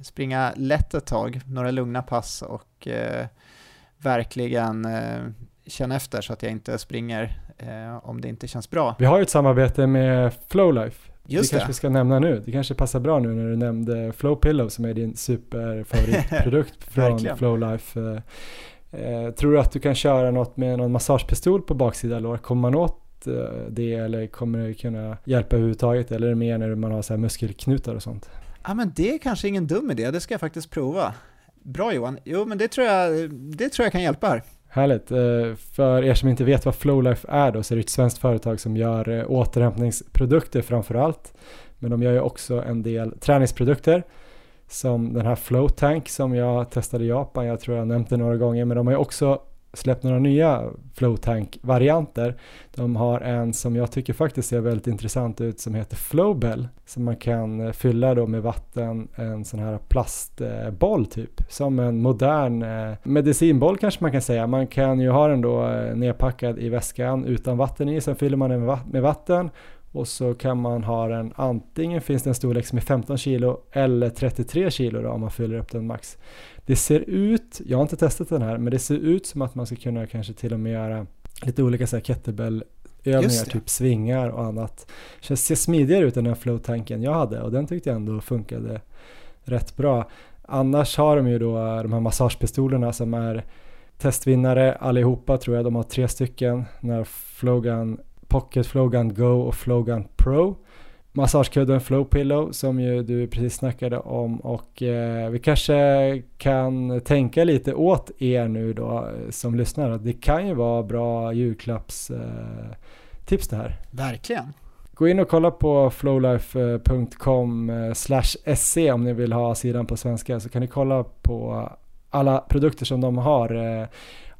springa lätt ett tag, några lugna pass och eh, verkligen eh, känna efter så att jag inte springer om det inte känns bra. Vi har ju ett samarbete med Flowlife. Just det kanske vi ska nämna nu. Det kanske passar bra nu när du nämnde Flow Pillow som är din superfavoritprodukt från Flowlife. Eh, tror du att du kan köra något med någon massagepistol på baksida lår? Kommer man åt eh, det eller kommer det kunna hjälpa överhuvudtaget? Eller är det mer när man har så här muskelknutar och sånt? Ja men det är kanske ingen dum idé, det ska jag faktiskt prova. Bra Johan, jo men det tror jag, det tror jag kan hjälpa här. Härligt. Eh, för er som inte vet vad Flowlife är då så är det ett svenskt företag som gör eh, återhämtningsprodukter framför allt. Men de gör ju också en del träningsprodukter som den här Flow Tank som jag testade i Japan. Jag tror jag nämnt det några gånger men de har ju också släppt några nya Flowtank-varianter. De har en som jag tycker faktiskt ser väldigt intressant ut som heter Flowbell som man kan eh, fylla då med vatten, en sån här plastboll typ, som en modern eh, medicinboll kanske man kan säga. Man kan ju ha den då eh, nedpackad i väskan utan vatten i, sen fyller man den med vatten och så kan man ha den, antingen finns det en storlek som är 15 kilo eller 33 kilo då, om man fyller upp den max. Det ser ut, jag har inte testat den här, men det ser ut som att man ska kunna kanske till och med göra lite olika så här kettlebell övningar, typ svingar och annat. Det ser smidigare ut än den flow-tanken jag hade och den tyckte jag ändå funkade rätt bra. Annars har de ju då de här massagepistolerna som är testvinnare allihopa tror jag, de har tre stycken. När Flogan Pocket Flowgun Go och Flowgun Pro. Massagekudden Flow Pillow som ju du precis snackade om och eh, vi kanske kan tänka lite åt er nu då eh, som lyssnar att det kan ju vara bra julklappstips eh, det här. Verkligen. Gå in och kolla på flowlife.com eh, se om ni vill ha sidan på svenska så kan ni kolla på alla produkter som de har.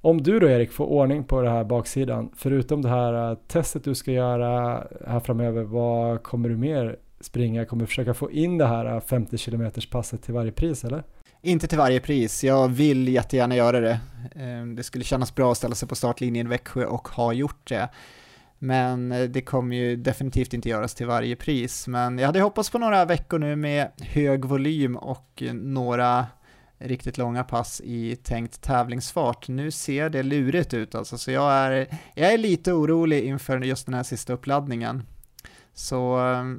Om du då Erik får ordning på det här baksidan, förutom det här eh, testet du ska göra här framöver, vad kommer du mer springa? Kommer du försöka få in det här eh, 50 km passet till varje pris eller? Inte till varje pris, jag vill jättegärna göra det. Ehm, det skulle kännas bra att ställa sig på startlinjen i Växjö och ha gjort det. Men eh, det kommer ju definitivt inte göras till varje pris. Men jag hade hoppats på några veckor nu med hög volym och några riktigt långa pass i tänkt tävlingsfart. Nu ser det lurigt ut alltså, så jag är, jag är lite orolig inför just den här sista uppladdningen. Så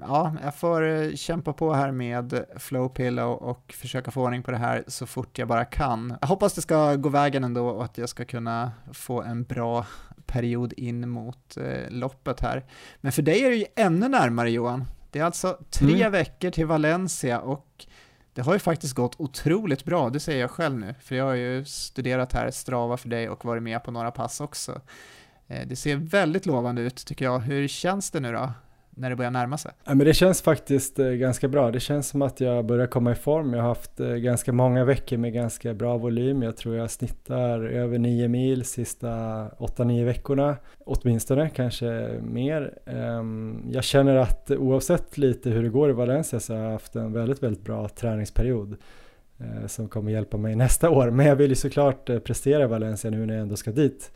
ja, jag får kämpa på här med Flowpillow och försöka få ordning på det här så fort jag bara kan. Jag hoppas det ska gå vägen ändå och att jag ska kunna få en bra period in mot eh, loppet här. Men för dig är det ju ännu närmare Johan. Det är alltså tre mm. veckor till Valencia och det har ju faktiskt gått otroligt bra, det säger jag själv nu, för jag har ju studerat här Strava för dig och varit med på några pass också. Eh, det ser väldigt lovande ut tycker jag. Hur känns det nu då? När det börjar närma sig? Ja, men det känns faktiskt eh, ganska bra. Det känns som att jag börjar komma i form. Jag har haft eh, ganska många veckor med ganska bra volym. Jag tror jag snittar över 9 mil sista 8-9 veckorna. Åtminstone, kanske mer. Ehm, jag känner att oavsett lite hur det går i Valencia så har jag haft en väldigt, väldigt bra träningsperiod eh, som kommer hjälpa mig nästa år. Men jag vill ju såklart prestera i Valencia nu när jag ändå ska dit.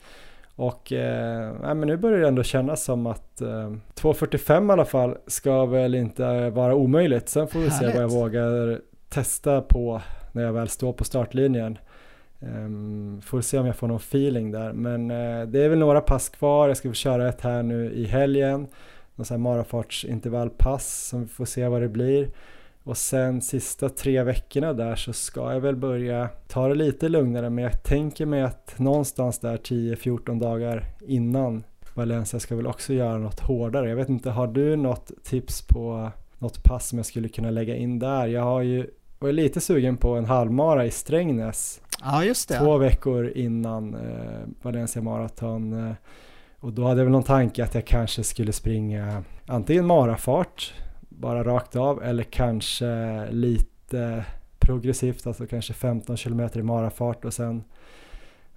Och eh, men nu börjar det ändå kännas som att eh, 2.45 i alla fall ska väl inte vara omöjligt. Sen får vi Härligt. se vad jag vågar testa på när jag väl står på startlinjen. Um, får se om jag får någon feeling där. Men uh, det är väl några pass kvar. Jag ska få köra ett här nu i helgen. Någon sån här marafartsintervallpass som vi får se vad det blir. Och sen sista tre veckorna där så ska jag väl börja ta det lite lugnare men jag tänker mig att någonstans där 10-14 dagar innan Valencia ska väl också göra något hårdare. Jag vet inte, har du något tips på något pass som jag skulle kunna lägga in där? Jag har ju var lite sugen på en halvmara i Strängnäs. Ja, just det. Två veckor innan eh, Valencia Marathon. Eh, och då hade jag väl någon tanke att jag kanske skulle springa antingen marafart bara rakt av eller kanske lite progressivt, alltså kanske 15 km i marafart och sen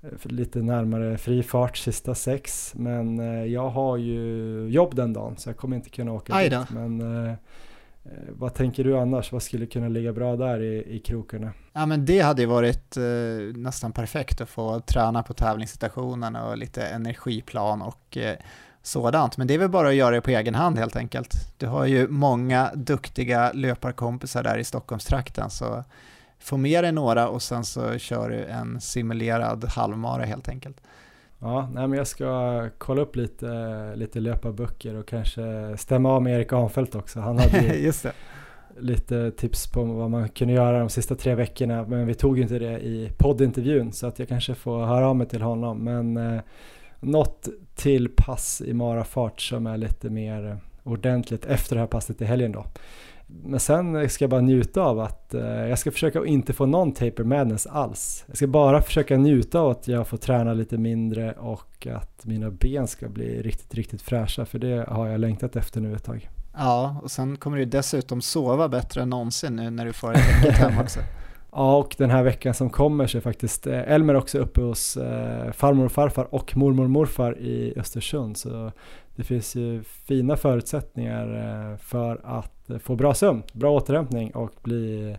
eh, lite närmare fri fart sista sex. Men eh, jag har ju jobb den dagen så jag kommer inte kunna åka dit. Men eh, vad tänker du annars? Vad skulle kunna ligga bra där i, i krokarna? Ja men det hade ju varit eh, nästan perfekt att få träna på tävlingssituationen och lite energiplan och eh, sådant. Men det är väl bara att göra det på egen hand helt enkelt. Du har ju många duktiga löparkompisar där i Stockholmstrakten så få med dig några och sen så kör du en simulerad halvmara helt enkelt. Ja, nej men jag ska kolla upp lite, lite löparböcker och kanske stämma av med Erik Ahnfeldt också. Han hade Just det. lite tips på vad man kunde göra de sista tre veckorna men vi tog inte det i poddintervjun så att jag kanske får höra av mig till honom. Men eh, något till pass i marafart som är lite mer ordentligt efter det här passet i helgen då. Men sen ska jag bara njuta av att eh, jag ska försöka inte få någon taper madness alls. Jag ska bara försöka njuta av att jag får träna lite mindre och att mina ben ska bli riktigt, riktigt fräscha för det har jag längtat efter nu ett tag. Ja, och sen kommer du dessutom sova bättre än någonsin nu när du får ett täcket hem också. Ja, och den här veckan som kommer så är faktiskt eh, Elmer också uppe hos eh, farmor och farfar och mormor och morfar i Östersund. Så det finns ju fina förutsättningar eh, för att få bra sömn, bra återhämtning och bli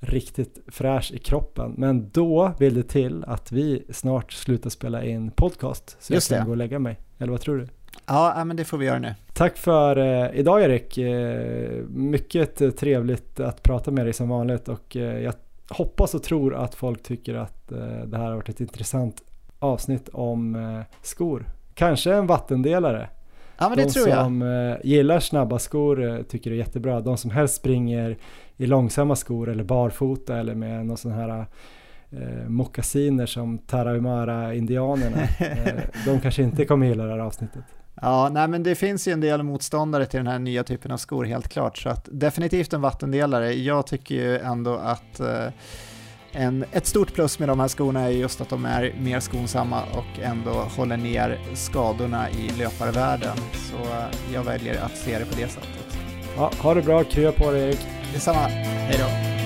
riktigt fräsch i kroppen. Men då vill det till att vi snart slutar spela in podcast så Just jag kan det. gå och lägga mig. Eller vad tror du? Ja, men det får vi göra nu. Tack för idag Erik. Mycket trevligt att prata med dig som vanligt och jag hoppas och tror att folk tycker att eh, det här har varit ett intressant avsnitt om eh, skor. Kanske en vattendelare. Ja, men det De tror jag. som eh, gillar snabba skor tycker det är jättebra. De som helst springer i långsamma skor eller barfota eller med någon sån här eh, mockasiner som Tarahumara-indianerna. de kanske inte kommer gilla det här avsnittet. Ja, nej men det finns ju en del motståndare till den här nya typen av skor helt klart, så att definitivt en vattendelare. Jag tycker ju ändå att eh, en, ett stort plus med de här skorna är just att de är mer skonsamma och ändå håller ner skadorna i löparvärlden. Så eh, jag väljer att se det på det sättet. Ja, ha det bra, krya på dig Erik. Detsamma, hej då!